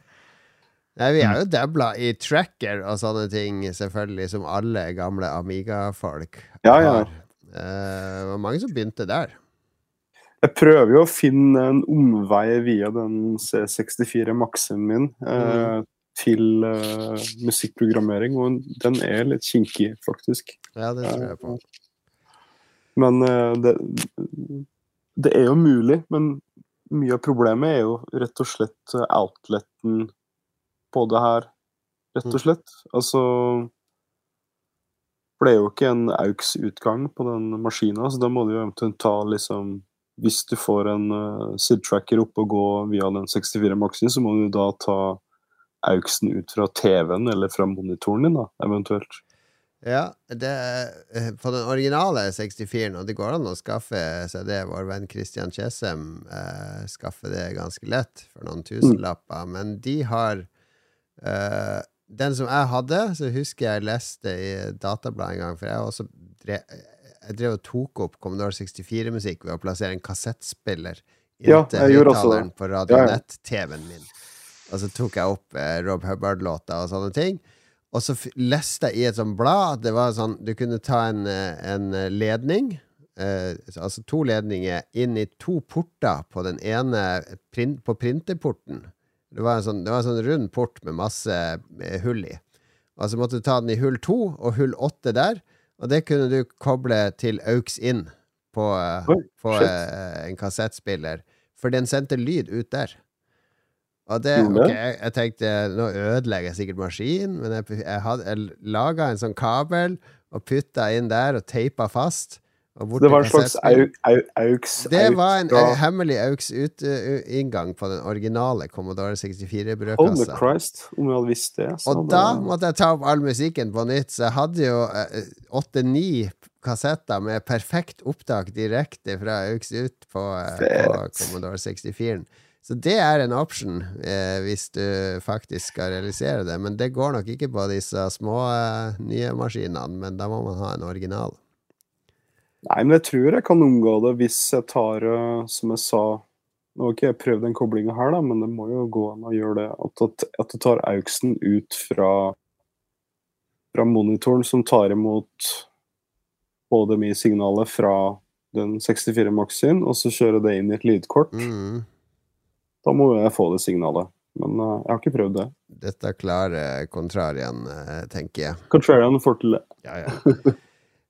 Nei, vi er jo dabla i tracker og sånne ting, selvfølgelig, som alle gamle Amiga-folk
Ja, ja.
har. Eh, det var mange som begynte der.
Jeg prøver jo å finne en omvei via den C64 Maxen min eh, til eh, musikkprogrammering, og den er litt kinkig, faktisk.
Ja, det tror jeg på.
Men eh, det, det er jo mulig, men mye av problemet er jo rett og slett eh, outleten på det her, rett og slett. Altså For det er jo ikke en AUX-utgang på den maskina, så da må du jo eventuelt ta liksom Hvis du får en uh, SID-tracker opp og gå via den 64 Maxen, så må du da ta AUX-en ut fra TV-en eller fra monitoren din, da, eventuelt.
Ja, det, eh, på den originale 64-en, og det går an å skaffe seg det, vår venn Christian Kjesem eh, skaffer det ganske lett for noen tusenlapper, men de har eh, Den som jeg hadde, så husker jeg leste i Databladet en gang, for jeg også drev, jeg drev og tok opp Commodore 64-musikk ved å plassere en kassettspiller inntil
ja,
høyttaleren på Radionett-TV-en min. Og så tok jeg opp eh, Rob Hubbard-låter og sånne ting. Og så leste jeg i et sånt blad at det var sånn Du kunne ta en, eh, en ledning, eh, altså to ledninger, inn i to porter på den ene print, på printerporten. Det var en sånn, det var en sånn rund port med masse eh, hull i. Og så måtte du ta den i hull to og hull åtte der, og det kunne du koble til AUX inn på, eh, på eh, en kassettspiller. For den sendte lyd ut der. Og det, ok, jeg, jeg tenkte nå ødelegger jeg sikkert maskinen, men jeg, jeg, jeg laga en sånn kabel og putta inn der og teipa fast. Og
Det var en slags au, au, aux
Det
aux
var en eh, hemmelig AUX-inngang på den originale Commodore 64-brødkassa.
Christ, om jeg hadde visst det.
Og
hadde-
da måtte jeg ta opp all musikken på nytt, så jeg hadde jo eh, åtte-ni kassetter med perfekt opptak direkte fra AUX ut på, eh, på. Commodore 64. Så det er en option eh, hvis du faktisk skal realisere det. Men det går nok ikke på disse små eh, nye maskinene, men da må man ha en original.
Nei, men jeg tror jeg kan unngå det hvis jeg tar, eh, som jeg sa Nå har ikke jeg prøvd den koblinga her, da, men det må jo gå an å gjøre det. At, at, at du tar auksen ut fra, fra monitoren som tar imot HDMI-signalet fra den 64 Max sin, og så kjøre det inn i et lydkort.
Mm.
Da må jeg få det signalet. Men uh, jeg har ikke prøvd det.
Dette klarer kontrarien, eh, tenker jeg.
Contrarian får til det.
Ja, ja.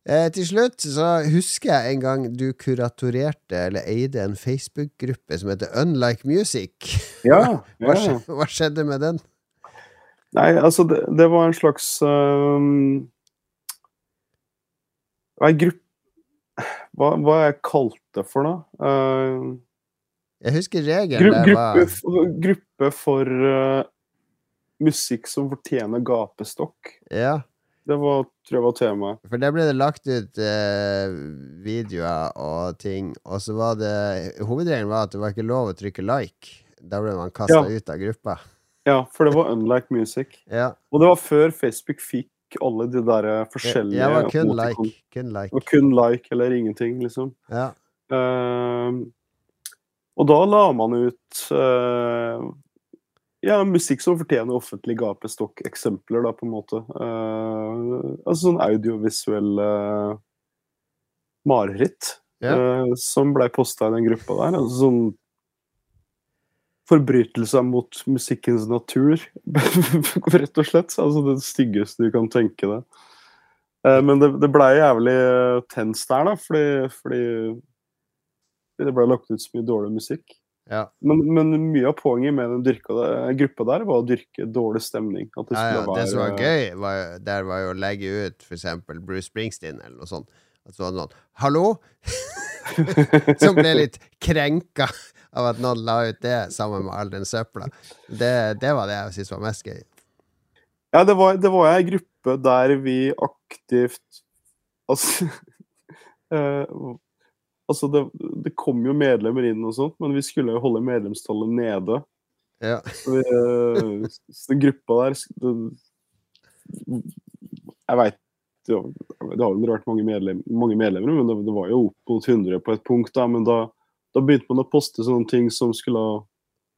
Eh, til slutt så husker jeg en gang du kuratorerte eller eide en Facebook-gruppe som heter Unlike Music.
Ja,
Hva,
ja.
skje- hva skjedde med den?
Nei, altså, det, det var en slags um, Hva er gruppe hva, hva jeg kalte det for, da? Uh,
Jeg husker regelen
gru, gruppe,
var
gruppe for uh, musikk som fortjener gapestokk.
Ja,
Det var, tror jeg var temaet.
for der ble det lagt ut uh, videoer og ting, og så var det Hovedregelen var at det var ikke lov å trykke like. Da ble man kasta
Ja.
ut av gruppa.
Ja, for det var Unlike Music.
Ja,
Og det var før Facebook fikk alle de der forskjellige
Ja, det var kun like. Kun like.
var kun like eller ingenting, liksom.
Ja.
Ehm, og da la man ut uh, ja, musikk som fortjener offentlig gapestokk-eksempler, da, på en måte. Uh, altså sånn audiovisuelle mareritt
yeah.
uh, som blei posta i den gruppa der. Altså sånn Forbrytelser mot musikkens natur, rett og slett. Altså det styggeste du kan tenke deg. Eh, men det, det blei jævlig tenst der, da, fordi, fordi det ble lagt ut så mye dårlig musikk.
Ja.
Men, men mye av poenget med den dyrka, gruppa der var å dyrke dårlig stemning. Det
Ja, ja,
være,
det som var gøy, var, jo- der var jo å legge ut eksempel Bruce Springsteen eller noe sånt. At så var noen 'Hallo?' som ble litt krenka av at noen la ut det sammen med all den søpla. Det, det var det jeg syntes var mest gøy.
Ja, det var, det var ei gruppe der vi aktivt Altså, eh, altså det, det kom jo medlemmer inn og sånt, men vi skulle jo holde medlemstallet nede.
Ja.
Så vi, eh, så den gruppa der det, Jeg veit det, har- det har jo vært mange, medlem, mange medlemmer, men det, det var jo opp mot 100 på et punkt. da, Men da, da begynte man å poste sånne ting som skulle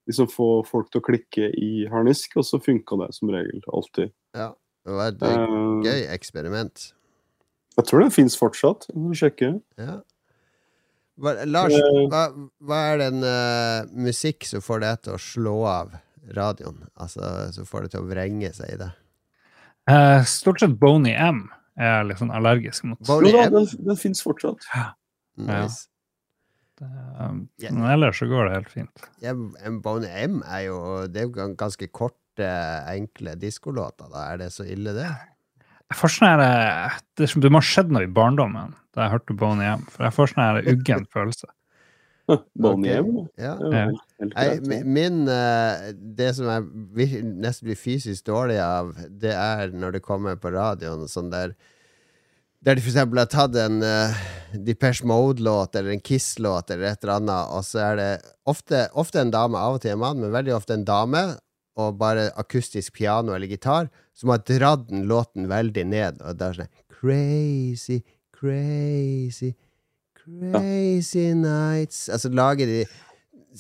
liksom få folk til å klikke i harnisk, og så funka det som regel alltid.
Ja, Det var et
uh,
gøy eksperiment.
Jeg tror det fins fortsatt. Jeg må sjekke.
Ja. Hva, Lars,
Eh.
hva, hva er den uh, musikk som får deg til å slå av radioen? Altså som får det til å vrenge seg i det?
Uh, stort sett Boney M er jeg litt sånn allergisk mot.
Boney
Jo da,
M?
den, den fins fortsatt.
Nice.
Um,
Ja.
men ellers så går det helt fint.
Ja, Boney M er jo Det er jo ganske korte, enkle diskolåter. Da er det så ille, det?
Jeg får sånn her, eh, det, det må ha skjedd noe i barndommen da jeg hørte Boney M. For jeg får sånn her uggen følelse.
Boney.
M.
Ja.
Det
Ja.
Nei, min eh, Det som jeg nesten blir fysisk dårlig av, det er når det kommer på radioen sånn der Der de eksempel har tatt en uh, Depeche Mode-låt eller en Kiss-låt eller et eller annet, og så er det ofte, ofte en dame, av og til en mann, men veldig ofte en dame, og bare akustisk piano eller gitar, som har dratt den låten veldig ned, og det er sånn Crazy, crazy, crazy nights Altså lager de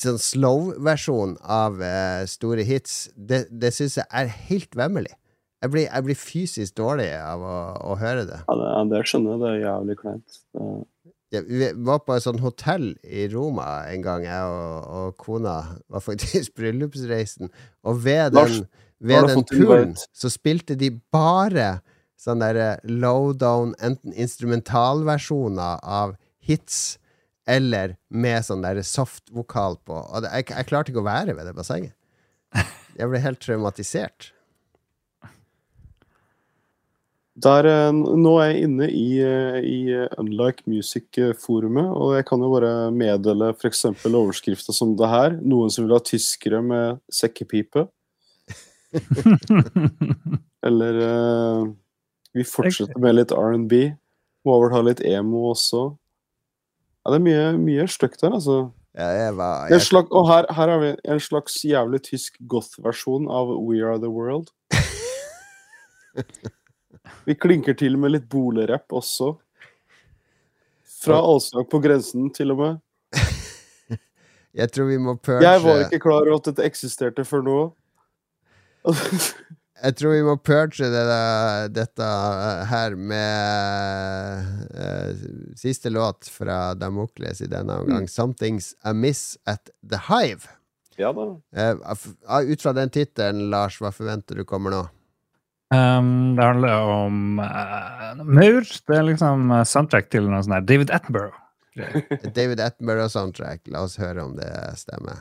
sånn slow-versjon av uh, store hits, det, det syns jeg er helt vemmelig. Jeg blir, jeg blir fysisk dårlig av å, å høre det.
Ja, det, det skjønner jeg. Det er jævlig kleint.
Ja, vi var på et sånt hotell i Roma en gang, jeg og, og kona var faktisk bryllupsreisen. Og ved den, ved den
turen
så spilte de bare sånn derre lowdown, enten instrumentalversjoner av hits eller med sånn derre softvokal på. Og det, jeg, jeg klarte ikke å være ved det bassenget. Jeg ble helt traumatisert.
Der, eh, nå er jeg inne i, eh, i eh, Unlike Music-forumet, og jeg kan jo bare meddele f.eks. overskrifta som det her. Noen som vil ha tyskere med sekkepipe. Eller uh, Vi fortsetter med litt R&B. Må vel ha litt emo også. Ja, det er mye, mye stygt der, altså.
Ja, jeg var jeg,
slags, og her, her har vi en slags jævlig tysk goth-versjon av We Are The World. Vi klinker til med litt bolegrapp også. Fra Alsvak på grensen, til og med.
jeg tror vi må purge
Jeg var ikke klar over at dette eksisterte før nå.
Jeg tror vi må purge det der, dette her med uh, siste låt fra Damokles i denne omgang. 'Something's Amiss at The Hive'.
Ja da.
Uh, ut fra den tittelen, Lars, hva forventer du kommer nå?
Um, det handler om uh, maur. Det er liksom soundtrack til noe sånt her. David Attenborough.
David Attenborough-soundtrack. La oss høre om det stemmer.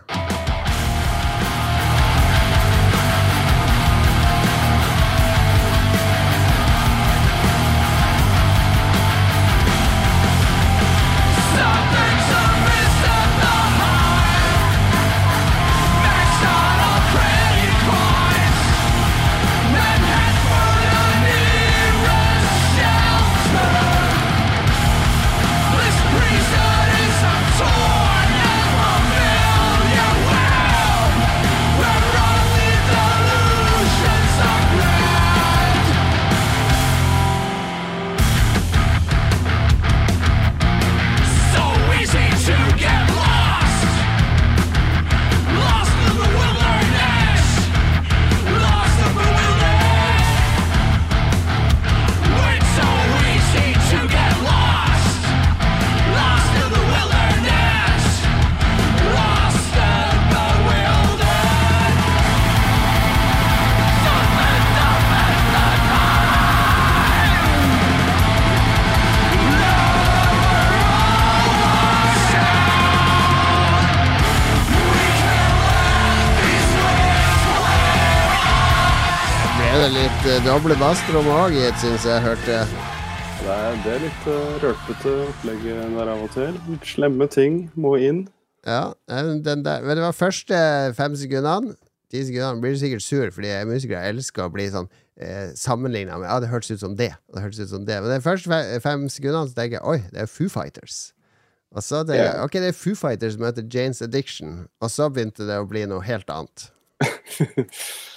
Doble bassrom òg, syns jeg hørte.
Det er, det er litt uh, rølpete opplegg der av og til. Litt slemme ting må inn.
Ja, den den der. Men det var første fem sekundene. Ti sekundene blir du sikkert sur, fordi musikere elsker å bli sånn eh, sammenligna med Ja, det hørtes ut som det. Og det hørtes ut som det. Men de første fe- fem sekundene så tenker jeg oi, det er Foo Fighters. Og så tenker jeg
Ja.
ok, det er Foo Fighters som heter Janes Addiction. Og så begynte det å bli noe helt annet.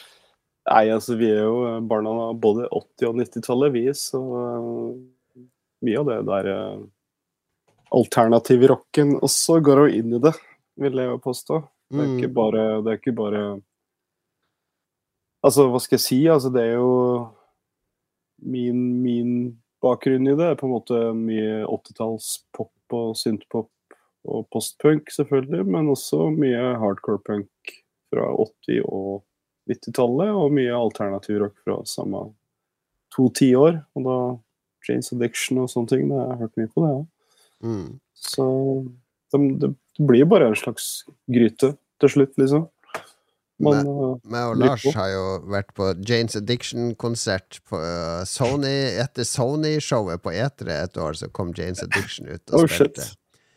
Nei, altså vi er jo eh, barna av både 80- og 90-tallet, vi, så eh, mye av det der uh, alternative rocken også går jo inn i det, vil jeg jo påstå. Det er
Mm.
ikke bare Det er ikke bare Altså, hva skal jeg si? Altså, det er jo Min, min bakgrunn i det er på en måte mye 80-tallspop og synthpop og postpunk, selvfølgelig, men også mye hardcore punk fra 80- og 90-tallet, og mye alternativ rock fra samme to tiår. Og da Janes Addiction og sånne ting, det har jeg hørt mye på det. Ja.
Mm.
Så det, det, blir bare en slags gryte til slutt, liksom. Man, uh,
Meg og Lars
på.
har jo vært på Janes Addiction-konsert på øh, Sony Etter Sony-showet på Etere et år, så kom Janes Addiction ut og
Oh, shit.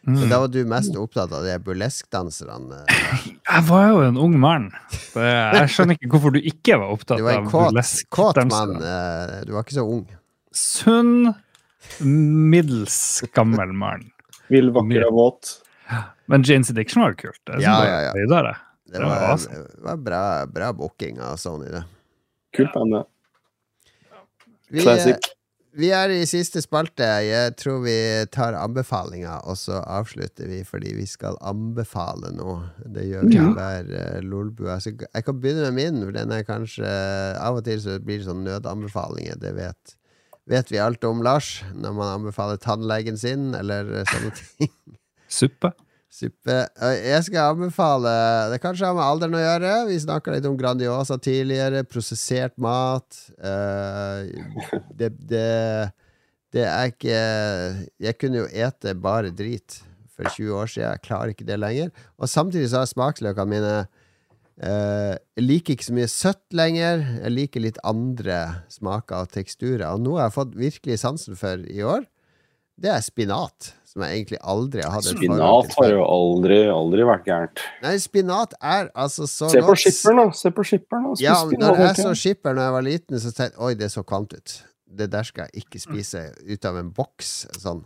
Mm.
Da var du mest opptatt av de burleskdanserne.
Jeg var jo en ung mann. Jeg skjønner ikke hvorfor du ikke var opptatt
Du var en kåt, mann. eh, Du var ikke så ung.
Sunn, middels gammel mann.
vill, vakker og våt.
Men Janes Addiction var jo kult. Det,
Ja, ja,
var
ja. Det
Det var
var,
awesome.
det var bra, bra booking av Sony, det.
Kult band, det.
Vi,
Classic.
Vi er i siste spalte. Jeg tror vi tar anbefalinger, og så avslutter vi fordi vi skal anbefale noe. Det gjør vi
Ja.
hver uh, lolbue. Altså, jeg kan begynne med min, for den er kanskje Av og til så blir det sånn nødanbefalinger. Det vet, vet vi alt om, Lars, når man anbefaler tannlegen sin, eller sånne ting.
Suppe.
Super. Eh, Jeg skal anbefale Det kanskje har med alderen å gjøre. Vi snakka litt om Grandiosa tidligere. Prosessert mat. Eh, det, det, det er ikke Jeg kunne jo ete bare drit for 20 år siden. Jeg klarer ikke det lenger. Og samtidig så har smaksløkene mine eh, Jeg liker ikke så mye søtt lenger. Jeg liker litt andre smaker og teksturer. Og noe jeg har fått virkelig sansen for i år, det er spinat. Som jeg egentlig aldri har hatt
Spinat har jo aldri, aldri vært gærent.
Nei, spinat er altså så
Se på skipperen, da. Se på skipperen, da.
Ja, når jeg så skipper når jeg var liten, så tenkte jeg oi, det så kvalmt ut. Det der skal jeg ikke spise ut av en boks. Sånn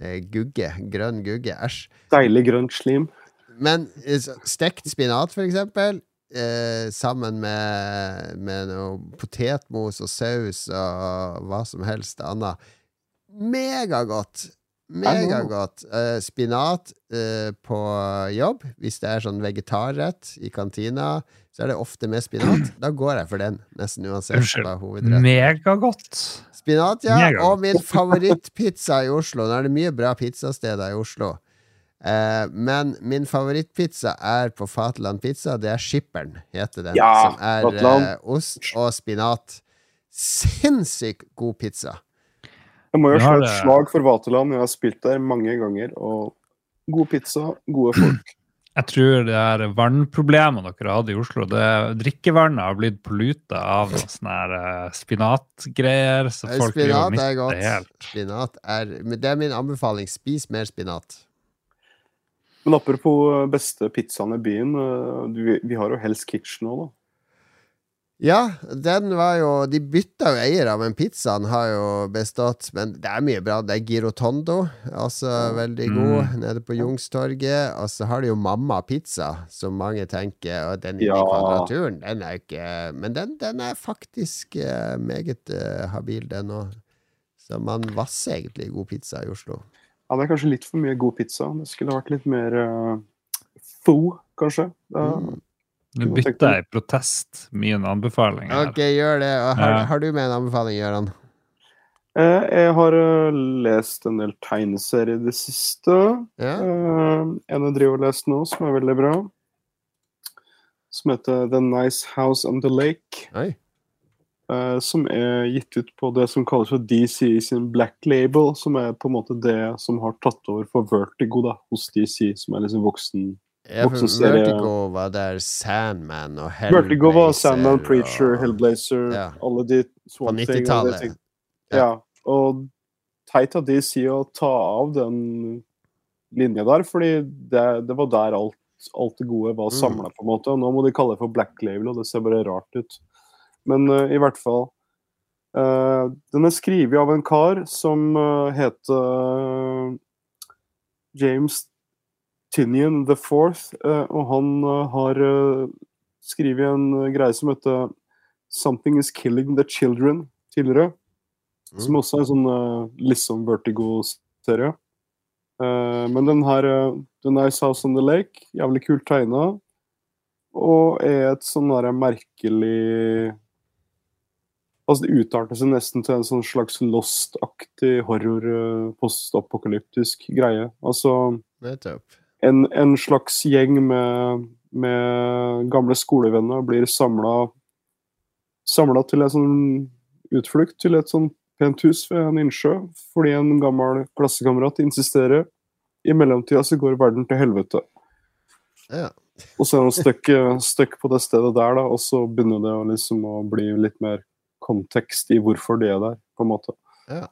eh, gugge. Grønn gugge. Æsj.
Deilig grønt slim.
Men eh, stekt spinat, for eksempel, eh, sammen med, med noe potetmos og saus og hva som helst annet. Megagodt! Megagodt. Uh, spinat uh, på jobb, hvis det er sånn vegetarrett i kantina, så er det ofte med spinat. Da går jeg for den, nesten uansett
Unnskyld. Megagodt.
Spinat, ja.
Megagodt.
Og min favorittpizza i Oslo. Nå er det mye bra pizzasteder i Oslo. Uh, men min favorittpizza er på Fatland Pizza. Det er Skipperen, heter den.
Ja,
som er ost og spinat. Sinnssykt god pizza.
Jeg må jo slå et slag for Vaterland. Jeg har spilt der mange ganger. Og god pizza, gode folk.
Jeg tror det er vannproblemene dere hadde i Oslo. Det, drikkevannet har blitt polluta av sånne her, eh, spinatgreier. Så folk
Spinat er godt.
helt.
Spinat er men Det er min anbefaling. Spis mer spinat.
Men apropos eh, beste pizzaen i byen. eh, Vi, har jo Hell's Kitchen nå, da.
Ja, den var jo De bytta jo eiere, men pizzaen har jo bestått. Men det er mye bra. Det er Girotondo, altså veldig god,
Mm.
nede på Jungstorget. Og så har de jo Mamma Pizza, som mange tenker Og den
ja.
i kvadraturen, den er ikke Men den, den er faktisk eh, meget eh, habil, den òg. Så man vasser egentlig god pizza i Oslo.
Ja, det er kanskje litt for mye god pizza. Det skulle vært litt mer uh, fo, kanskje. Da-
Mm.
Nå bytter jeg i protest min anbefaling. her.
Ok, gjør det. Har,
Ja.
har du med en anbefaling, Gøran?
Eh, jeg har eh, lest en del tegneserier i det siste.
Ja?
Eh, en jeg driver og leser nå, som er veldig bra. Som heter The Nice House on the Lake.
Oi.
eh, som er gitt ut på det som kalles for DC sin Black Label. Som er på en måte det som har tatt over for Vertigo da, hos DC, som er liksom voksen.
Vertigo var der Sandman og Hellblazer
Vertigo var Sandman, Preacher,
og-
Hellblazer,
Ja.
alle de
På
Swamp og
90-tallet. Ja.
Ja. og teit av DC å ta av den linja der, fordi det, det var der alt, alt det gode var
Mm.
samla, på en måte. Og nå må de kalle det for Black Label, og det ser bare rart ut. Men uh, i hvert fall uh, Den er skrevet av en kar som uh, heter James Tinian the Fourth, eh, og han eh, har uh, skrevet en eh, greie som heter 'Something Is Killing The Children' tidligere.
Mm.
Som også er en sånn uh, liksom Vertigo-serie. Uh, men den her, uh, The Nice House on the Lake, jævlig kult tegna. Og er et sånn derre merkelig Altså Det utarter seg nesten til en sånn slags Lost-aktig horror, uh, postapokalyptisk greie. Altså
Nettopp.
En, en slags gjeng med, med gamle skolevenner blir samla til en sånn utflukt til et sånn pent hus ved en innsjø, fordi en gammel klassekamerat insisterer. I mellomtida så går verden til helvete.
Ja.
Og så er han stuck, stuck på det stedet der, da, og så begynner det å liksom å bli litt mer kontekst i hvorfor de er der, på en måte.
Ja.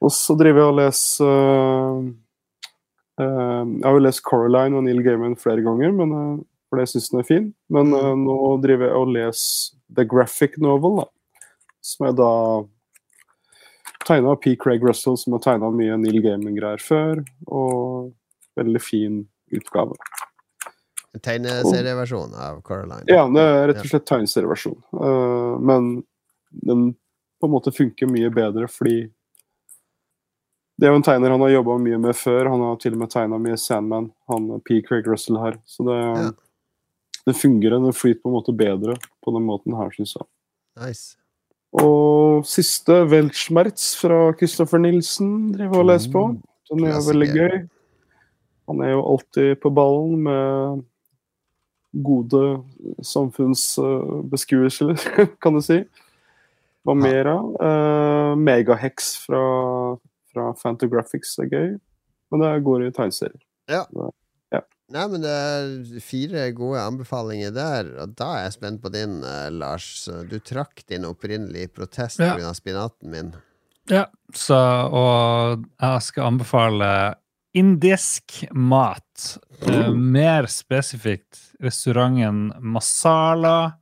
Og så driver jeg og leser øh, Jeg har jo lest Coraline og Neil Gaiman flere ganger, men, øh, for det syns den er fin. Men øh, nå driver jeg og leser The Graphic Novel, da. Som er da tegna av P. Craig Russell, som har tegna mye Neil Gaiman-greier før. Og veldig fin utgave.
Tegneserieversjon av Coraline.
Ja, det er rett og slett tegneserieversjon. Men den på en måte funker mye bedre fordi det er jo en tegner han har jobba mye med før. Han har til og med tegna mye Sandman, han P. Craig Russell her. Så det,
Ja.
det fungerer. Det flyter på en måte bedre på den måten her, syns jeg.
Nice.
Og siste, Weltschmerz fra Christopher Nilsen, driver og leser på. Den er
klassiker.
veldig gøy. Han er jo alltid på ballen med gode samfunnsbeskuelser, kan du si. Hva mer, av? Uh, Megahex fra, fra Fantagraphics er gøy. Men det går i tegneserier.
Ja.
Ja.
Nei, men det er fire gode anbefalinger der, og da er jeg spent på din, eh, Lars. Du trakk din opprinnelige protest
Ja.
pga. spinaten min.
Ja, så, og jeg skal anbefale indisk mat. Eh, mer spesifikt restauranten Masala.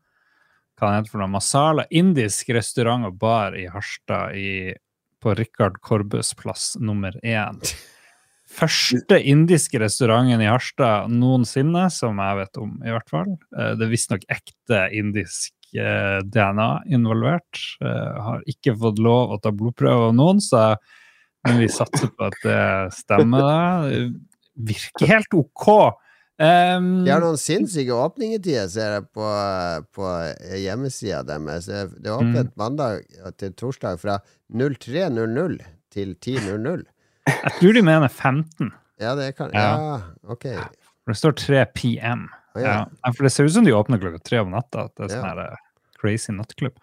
Hva heter det for noe? Masala. Indisk restaurant og bar i Harstad i, på Rikard Korbøs plass nummer én. Første indiske restauranten i Harstad noensinne, som jeg vet om, i hvert fall. Eh, Det er visstnok ekte indisk eh, DNA involvert. Jeg Har ikke fått lov å ta blodprøve av noen, så men vi satser på at det stemmer. Det virker helt OK. Um,
De har noen sinnssyke åpningstider, ser jeg på, på hjemmesida deres. Det er åpent
Mm.
mandag til torsdag fra 03.00 til 10.00.
jeg tror de mener 15,
Ja, det kan
Ja.
Ja, ok.
for det står 3 PM.
Oh,
Ja.
ja.
For det ser ut som de åpner klokka tre om natta. At det er sånn
Ja.
eh, crazy nattklubb.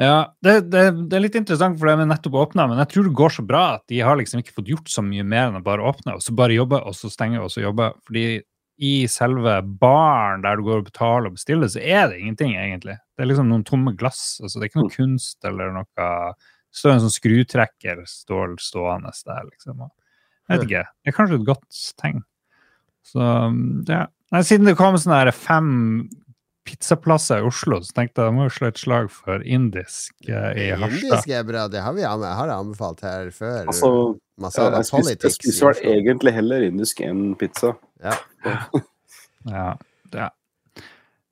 Ja, det, det, det er litt interessant, for de er nettopp åpna, men jeg tror det går så bra at de har liksom ikke fått gjort så mye mer enn å bare åpne, og så bare jobbe, og så stenge, og så jobbe. Fordi i selve baren der du går og betaler og bestiller, så er det ingenting, egentlig. Det er liksom noen tomme glass. altså Det er ikke noe kunst eller noe Det står en sånn skrutrekker stål stående der, liksom. Jeg vet ikke. Det er kanskje et godt tegn. Så ja. Nei, siden det kom sånne her fem pizzaplasser i Oslo, så tenkte jeg jeg må jo slå et slag for indisk eh, i Harstad.
Indisk er bra, det har vi anbe- har jeg anbefalt her før.
Altså,
Masala
jeg, spiser, jeg
Politics.
spiser vel egentlig heller indisk enn pizza.
Ja.
Ja, det,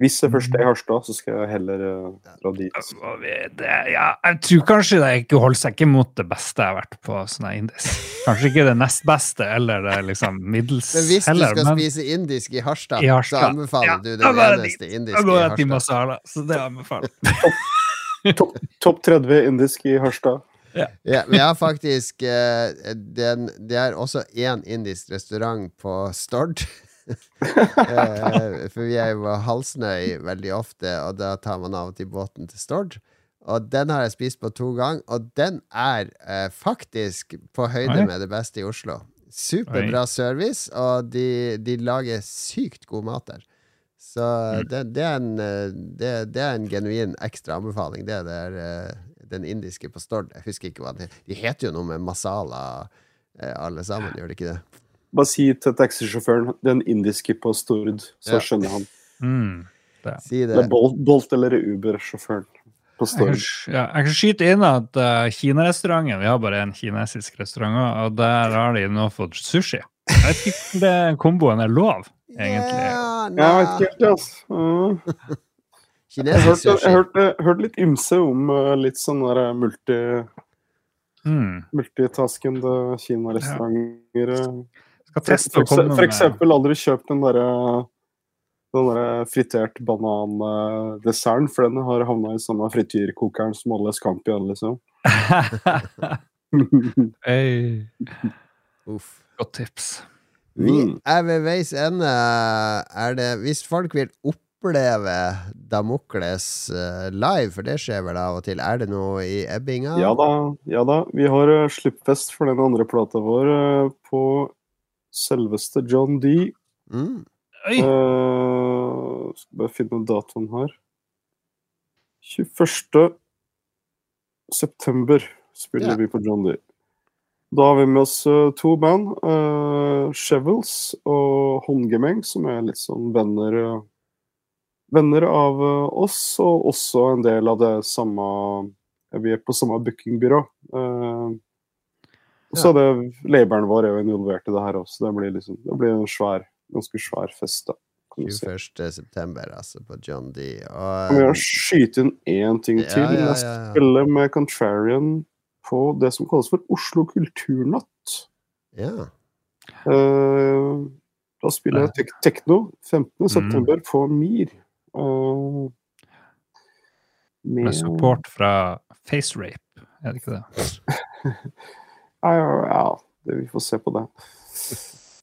Hvis jeg først er i Harstad, så skal jeg heller uh, dra dit.
det, ja, jeg tror kanskje det ikke holder seg ikke mot det beste jeg har vært på sånn indisk. Kanskje ikke det nest beste, eller det liksom middels
Men hvis du
heller,
skal
men
spise indisk i Harstad,
I Harstad,
så anbefaler
ja,
du
det
eneste
dit.
indiske
da
i
går jeg til
Harstad.
Masala, så det anbefaler jeg.
Topp topp 30 indisk i Harstad.
Ja, vi har faktisk eh, den, Det er også én indisk restaurant på Stord. uh, for vi er jo på Halsnøy veldig ofte, og da tar man av og til båten til Stord. Og den har jeg spist på to ganger, og den er uh, faktisk på høyde
Oi.
med det beste i Oslo. Superbra service, og de, de lager sykt god mat der. Så
Mm.
det, det, er en, det, det er en genuin ekstra anbefaling. Det er der, eh, den indiske på Stord. Jeg husker ikke hva det De heter jo noe med masala, eh, alle sammen, gjør de ikke det?
Bare si til taxisjåføren den indiske på Stord, så
Ja.
skjønner han.
Mm.
Si det.
Eller Bolt, Bolt eller Uber-sjåføren på
Jeg kan,
Stord.
ja, jeg kan skyte inn at uh, Kinarestauranten Vi har bare en kinesisk restaurant, og der har de nå fått sushi. Jeg vet ikke om den komboen er lov, egentlig.
Ja,
Jeg vet ikke helt, det, altså. Ja.
Kinesisk
hørte, jeg
sushi.
hørte, hørte litt ymse om eh, litt sånn der multi,
Mm.
multitaskende kinarestauranter. eh.
Skal
For,
teste å komme
ekse- for eksempel aldri kjøpt den derre den der fritert banandesserten, for den har havna i samme frityrkokeren som alle scampiene, liksom.
Hey,
Uff.
Godt tips.
Vi
Mm.
er ved veis ende. Er det, hvis folk vil oppleve Damokles eh, live, for det skjer vel av og til, er det noe i Ebbinga?
Ja da, ja da. Vi har uh, slippfest for den andre plata vår eh, på selveste John D.
Mm.
Oi!
Uh, skal bare finne datoen her. 21. september spiller
yeah.
vi på John D. Da har vi med oss eh, to band. Uh, Shevels og Håndgemeng, som er litt sånn venner eh, Venner av eh, oss, og også en del av det samme Vi er på samme bookingbyrå. Uh, så det, laboren vår er jo involvert i det her også. Det blir, liksom, det blir en svær, ganske svær fest, da. 21.9., si.
21. september, altså, på John D. Og,
vi har skyte inn én ting
Ja,
til?
ja,
Jeg
ja, Jeg
spiller med Contrarian på det som kalles for Oslo kulturnatt.
ja.
Uh, da spiller jeg tek tekno 15.
Mm.
september på Mir. Eh,
Med support fra FaceRape, er det ikke det?
Ja, det, vi får se på det.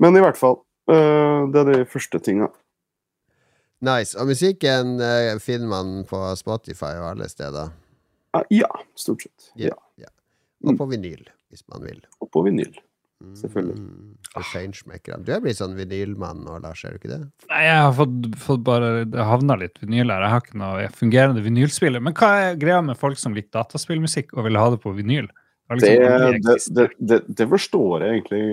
Men i hvert fall. eh, det er de første tinga.
Nice. Og musikken eh, finner man på Spotify og alle steder.
Ja, stort sett.
Ja.
Ja.
Og på vinyl, hvis man vil.
Og på vinyl. Selvfølgelig.
Mm, for. Du er blitt sånn vinylmann nå, Lars, er du ikke det?
Nei, jeg har fått, fått bare Det havna litt vinyl her. Jeg har ikke noe fungerende vinylspiller. Men hva er greia med folk som liker dataspillmusikk og vil ha det på vinyl?
Det,
liksom
det, det, det, det forstår jeg egentlig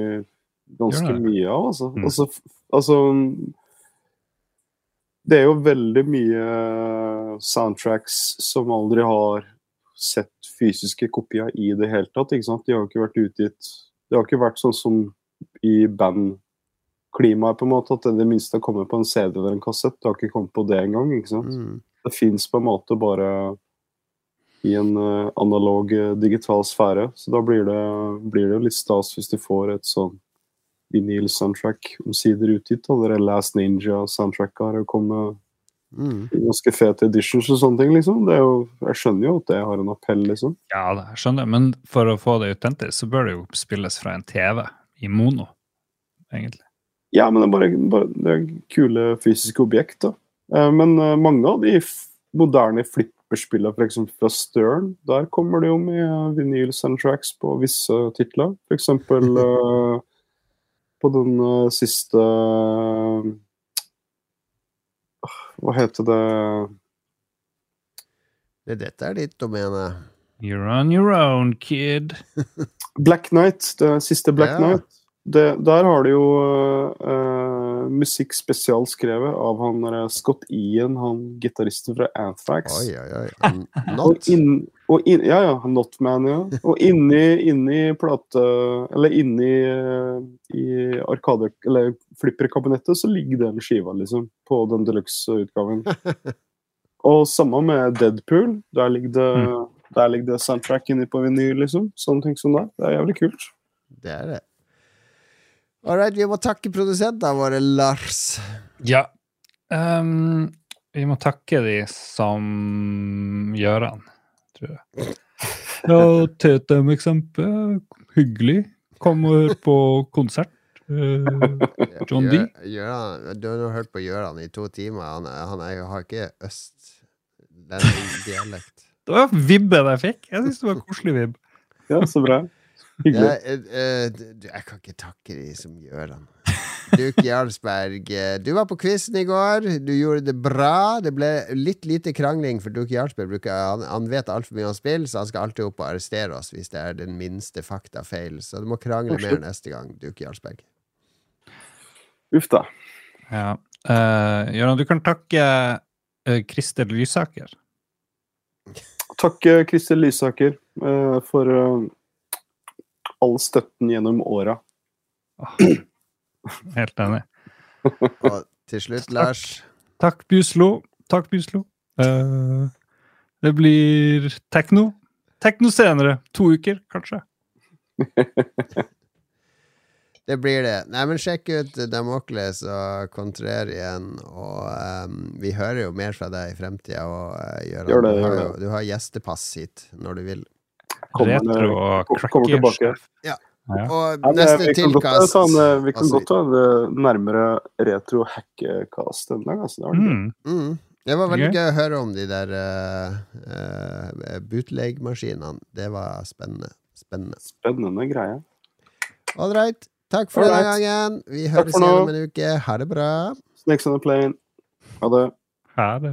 ganske
det?
mye av, altså.
Mm.
altså. Altså Det er jo veldig mye soundtracks som aldri har sett fysiske kopier i det hele tatt. ikke sant? De har jo ikke vært utgitt Det har ikke vært sånn som i bandklimaet, på en måte, at det det minste har kommet på en CD eller en kassett. Det har ikke kommet på det engang. ikke sant?
Mm.
Det fins på en måte bare i en uh, analog, eh, digital sfære. Så da blir det, blir det litt stas hvis de får et sånn vinyl-soundtrack omsider utgitt. Eller Last Ninja-soundtracka har jo kommet
Mm.
ganske fete editions og sånne ting. liksom. Det er jo, jeg skjønner jo at det har en appell, liksom.
Ja, det jeg skjønner. Men for å få det autentisk, så bør det jo spilles fra en TV i mono, egentlig.
Ja, men det er bare, bare det er kule fysiske objekt, da. Eh, Men eh, mange av de f moderne flipperspillene, f.eks. fra Stern, der kommer det jo med eh, vinyl-soundtracks på visse titler. F.eks. På den eh, siste eh, Hva heter det
Det, dette er ditt domene.
You're on your own, kid.
Black Knight, det siste Black
Ja.
Knight. Det, der har du jo uh, musikk spesialskrevet av han der Scott Ian, han gitaristen fra Anthrax.
Oi, oi, oi.
Og
Not.
inn, og inn, ja, ja. Notman, ja. Og inni, inni plate... Eller inni eh, i arkade... Eller flipperkabinettet så ligger den skiva, liksom. På den deluxe-utgaven. Og samme med Deadpool. Der ligger det, der ligger det soundtrack inni på vinyl, liksom. Sånne ting som det. Det er jævlig kult.
Det er det. All right, vi må takke produsentene våre, Lars.
Ja. Um, vi må takke de som Gjøran, tror jeg. Ja, TTM eksempel. Hyggelig. Kom og hør på konsert. Uh, John D?
Gjøran, du har nå hørt på Gjøran i to timer. Han, han er, har ikke øst-dialekt.
det var vibben jeg fikk. Jeg syns det var koselig vibb.
Ja, så bra. Hyggelig.
Jeg, jeg, du, jeg kan ikke takke de som gjør han. Duke Jarlsberg, eh, du var på quizen i går. Du gjorde det bra. Det ble litt lite krangling, for Duke Jarlsberg bruker, han, han vet altfor mye om spill, så han skal alltid opp og arrestere oss hvis det er den minste faktafeil. Så du må krangle mer neste gang, Duke Jarlsberg.
Uff da.
Ja. Uh, Gjøran, du kan takke uh, Christer Lysaker.
Takk, eh, Kristel Lysaker, uh, for eh, all støtten gjennom åra.
Helt enig.
Og til slutt, Lars.
Takk, Byslo. Takk, Byslo. Uh, det blir tekno. Tekno senere. To uker, kanskje.
Det blir det. Nei, men sjekk ut Damokles og Kontrer igjen. Og um, vi hører jo mer fra deg i fremtida. Og, eh,
Gjør det,
du, har du har gjestepass hit når du vil.
Kommer
Retro
det-
og
kom- kommer tilbake.
Ja.
Ja.
Og neste
vi
tilkast
ta Vi kan
Altså,
godt ta det nærmere retro hackecast en dag. Altså. Det var.
Mm.
mm, Det var veldig
okay.
gøy å høre om de der uh, uh, bootleg-maskinene. Det var spennende. Spennende.
Spennende greie.
All right. Takk for denne gangen. Vi høres igjen om en uke. Ha det bra.
Snakes on a plane. Ha det.
Ha det